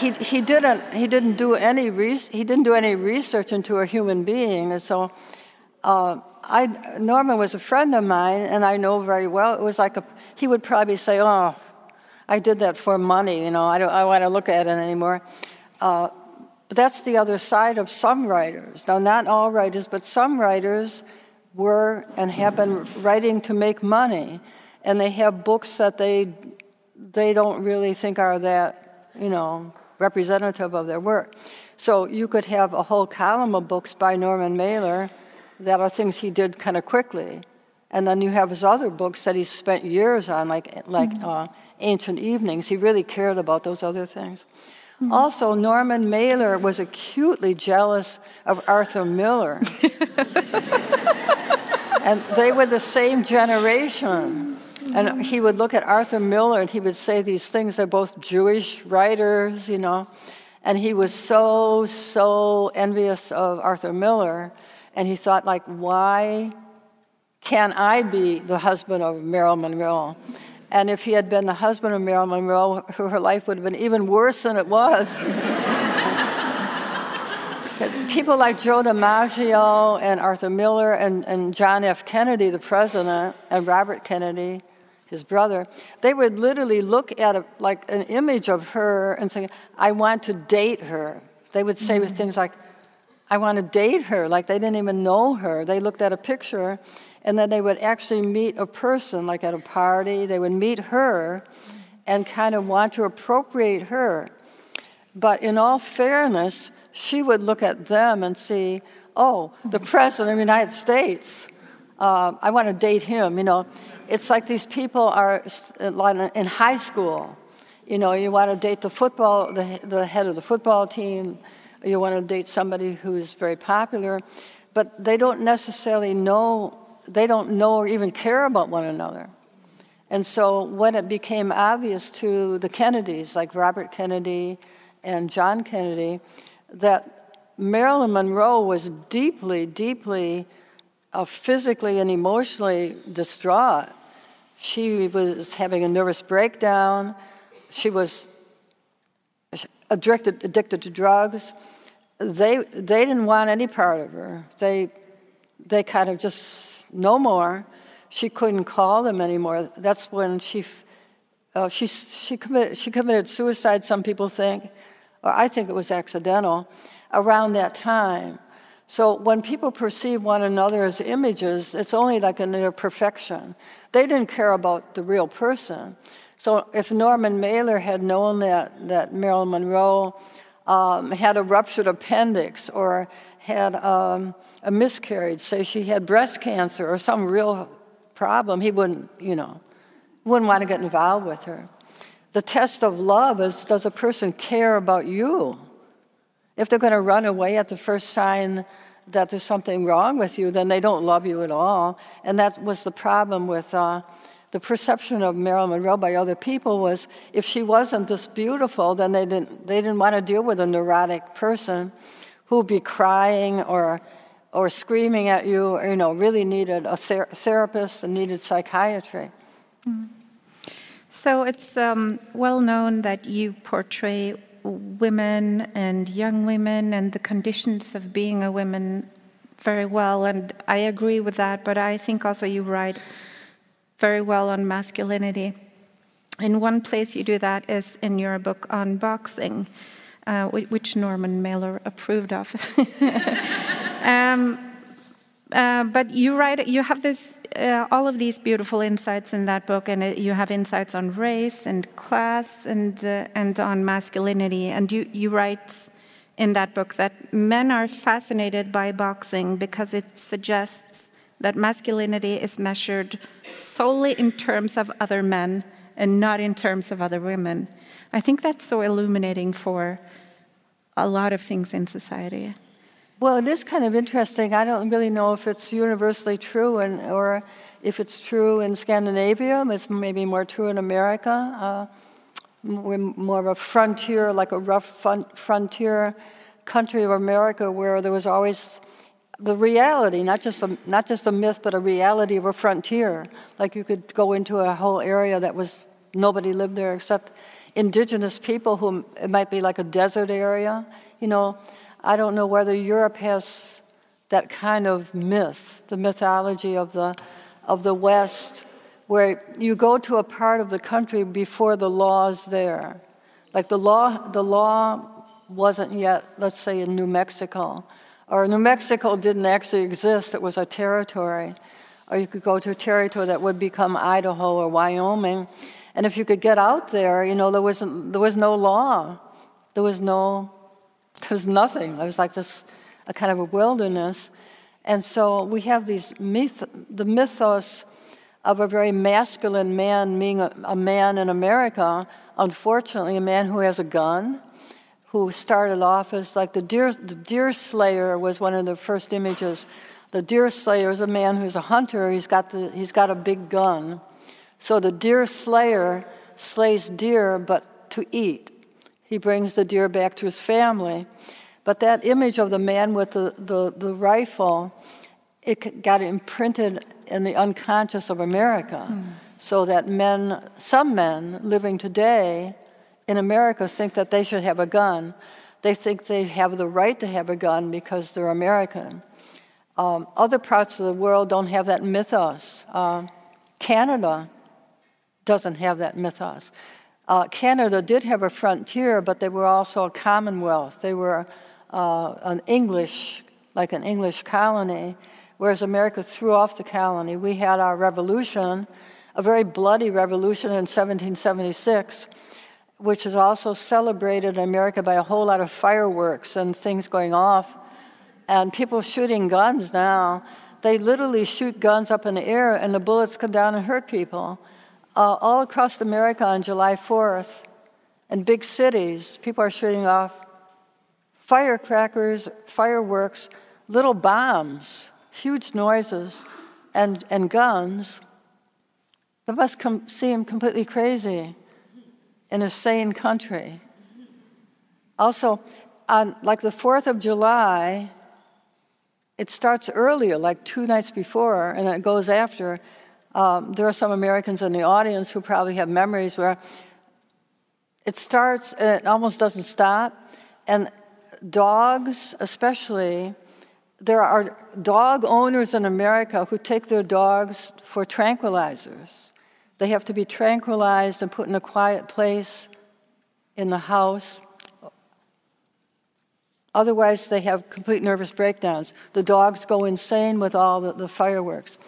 He, he didn't he didn't do any re- he didn't do any research into a human being, and so uh, I Norman was a friend of mine, and I know very well. It was like a he would probably say, "Oh, I did that for money, you know, I don't I want to look at it anymore. Uh, but that's the other side of some writers. Now, not all writers, but some writers were and have been writing to make money, and they have books that they they don't really think are that, you know, representative of their work. So you could have a whole column of books by Norman Mailer that are things he did kind of quickly. And then you have his other books that he spent years on, like, like mm-hmm. uh, Ancient Evenings. He really cared about those other things. Mm-hmm. Also, Norman Mailer was acutely jealous of Arthur Miller. and they were the same generation. And he would look at Arthur Miller and he would say these things. They're both Jewish writers, you know. And he was so, so envious of Arthur Miller. And he thought, like, why can I be the husband of Marilyn Monroe? And if he had been the husband of Marilyn Monroe, her life would have been even worse than it was. Because people like Joe DiMaggio and Arthur Miller and, and John F. Kennedy, the president, and Robert Kennedy, his brother, they would literally look at a, like an image of her and say, I want to date her. They would say mm-hmm. things like, I want to date her, like they didn't even know her. They looked at a picture and then they would actually meet a person, like at a party, they would meet her and kind of want to appropriate her. But in all fairness, she would look at them and see, oh, the president of the United States, uh, I want to date him, you know. It's like these people are in high school. You know, you want to date the football, the, the head of the football team, you want to date somebody who's very popular, but they don't necessarily know they don't know or even care about one another. And so when it became obvious to the Kennedys, like Robert Kennedy and John Kennedy, that Marilyn Monroe was deeply, deeply uh, physically and emotionally distraught. She was having a nervous breakdown. She was addicted, addicted to drugs. They, they didn't want any part of her. They, they kind of just no more. She couldn't call them anymore. That's when she, uh, she, she, committed, she committed suicide, some people think, or I think it was accidental, around that time. So when people perceive one another as images, it's only like a near perfection. They didn't care about the real person. So if Norman Mailer had known that, that Marilyn Monroe um, had a ruptured appendix or had um, a miscarriage, say she had breast cancer or some real problem, he wouldn't, you know, wouldn't want to get involved with her. The test of love is does a person care about you? If they're going to run away at the first sign that there's something wrong with you, then they don't love you at all. And that was the problem with uh, the perception of Marilyn Monroe by other people was if she wasn't this beautiful, then they didn't, they didn't want to deal with a neurotic person who would be crying or, or screaming at you, or, you know, really needed a ther- therapist and needed psychiatry. Mm. So it's um, well known that you portray women and young women and the conditions of being a woman very well, and I agree with that, but I think also you write very well on masculinity. In one place you do that is in your book on boxing uh, which Norman Mailer approved of. um, uh, but you write, you have this, uh, all of these beautiful insights in that book, and it, you have insights on race and class and uh, and on masculinity. And you you write in that book that men are fascinated by boxing because it suggests that masculinity is measured solely in terms of other men and not in terms of other women. I think that's so illuminating for a lot of things in society. Well, it is kind of interesting. I don't really know if it's universally true and, or if it's true in Scandinavia. It's maybe more true in America. Uh, we're more of a frontier, like a rough frontier country of America where there was always the reality, not just a, not just a myth, but a reality of a frontier. Like you could go into a whole area that was nobody lived there except indigenous people who it might be like a desert area. You know, I don't know whether Europe has that kind of myth, the mythology of the, of the West, where you go to a part of the country before the law's there. Like the law, the law wasn't yet, let's say, in New Mexico. Or New Mexico didn't actually exist, it was a territory. Or you could go to a territory that would become Idaho or Wyoming. And if you could get out there, you know, there, wasn't, there was no law. There was no there was nothing. It was like this, a kind of a wilderness. And so we have these myth, the mythos of a very masculine man being a, a man in America, unfortunately, a man who has a gun, who started off as like the deer, the deer slayer was one of the first images. The deer slayer is a man who's a hunter, he's got, the, he's got a big gun. So the deer slayer slays deer, but to eat. He brings the deer back to his family. But that image of the man with the, the, the rifle, it got imprinted in the unconscious of America. Mm. So that men, some men living today in America, think that they should have a gun. They think they have the right to have a gun because they're American. Um, other parts of the world don't have that mythos. Uh, Canada doesn't have that mythos. Uh, Canada did have a frontier, but they were also a commonwealth. They were uh, an English, like an English colony, whereas America threw off the colony. We had our revolution, a very bloody revolution in 1776, which is also celebrated in America by a whole lot of fireworks and things going off. And people shooting guns now, they literally shoot guns up in the air and the bullets come down and hurt people uh, all across America on July 4th, in big cities, people are shooting off firecrackers, fireworks, little bombs, huge noises, and, and guns. That must com- seem completely crazy in a sane country. Also, on like the 4th of July, it starts earlier, like two nights before, and it goes after. Um, there are some Americans in the audience who probably have memories where it starts and it almost doesn't stop. And dogs, especially, there are dog owners in America who take their dogs for tranquilizers. They have to be tranquilized and put in a quiet place in the house. Otherwise, they have complete nervous breakdowns. The dogs go insane with all the, the fireworks.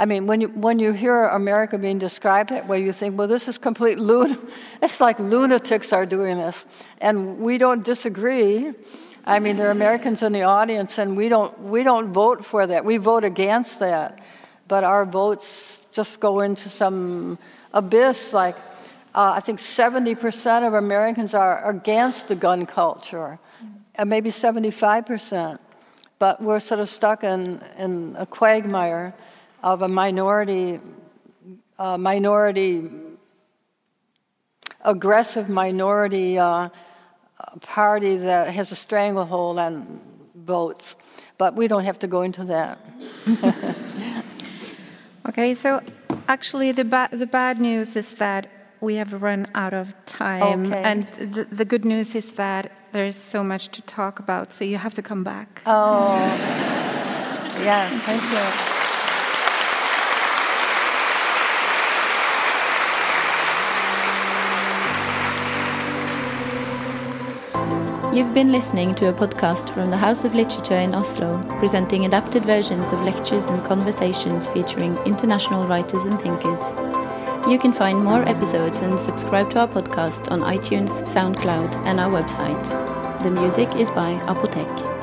I mean, when you, when you hear America being described that way, you think, well, this is complete lun. It's like lunatics are doing this. And we don't disagree. I mean, there are Americans in the audience, and we don't, we don't vote for that. We vote against that. But our votes just go into some abyss. Like, uh, I think 70% of Americans are against the gun culture, and maybe 75%. But we're sort of stuck in, in a quagmire of a minority, uh, minority, aggressive minority uh, party that has a stranglehold on votes. But we don't have to go into that. okay, so actually, the, ba- the bad news is that we have run out of time. Okay. And the, the good news is that there's so much to talk about, so you have to come back. Oh, yes, thank you. You've been listening to a podcast from the House of Literature in Oslo, presenting adapted versions of lectures and conversations featuring international writers and thinkers. You can find more episodes and subscribe to our podcast on iTunes, SoundCloud, and our website. The music is by Apotek.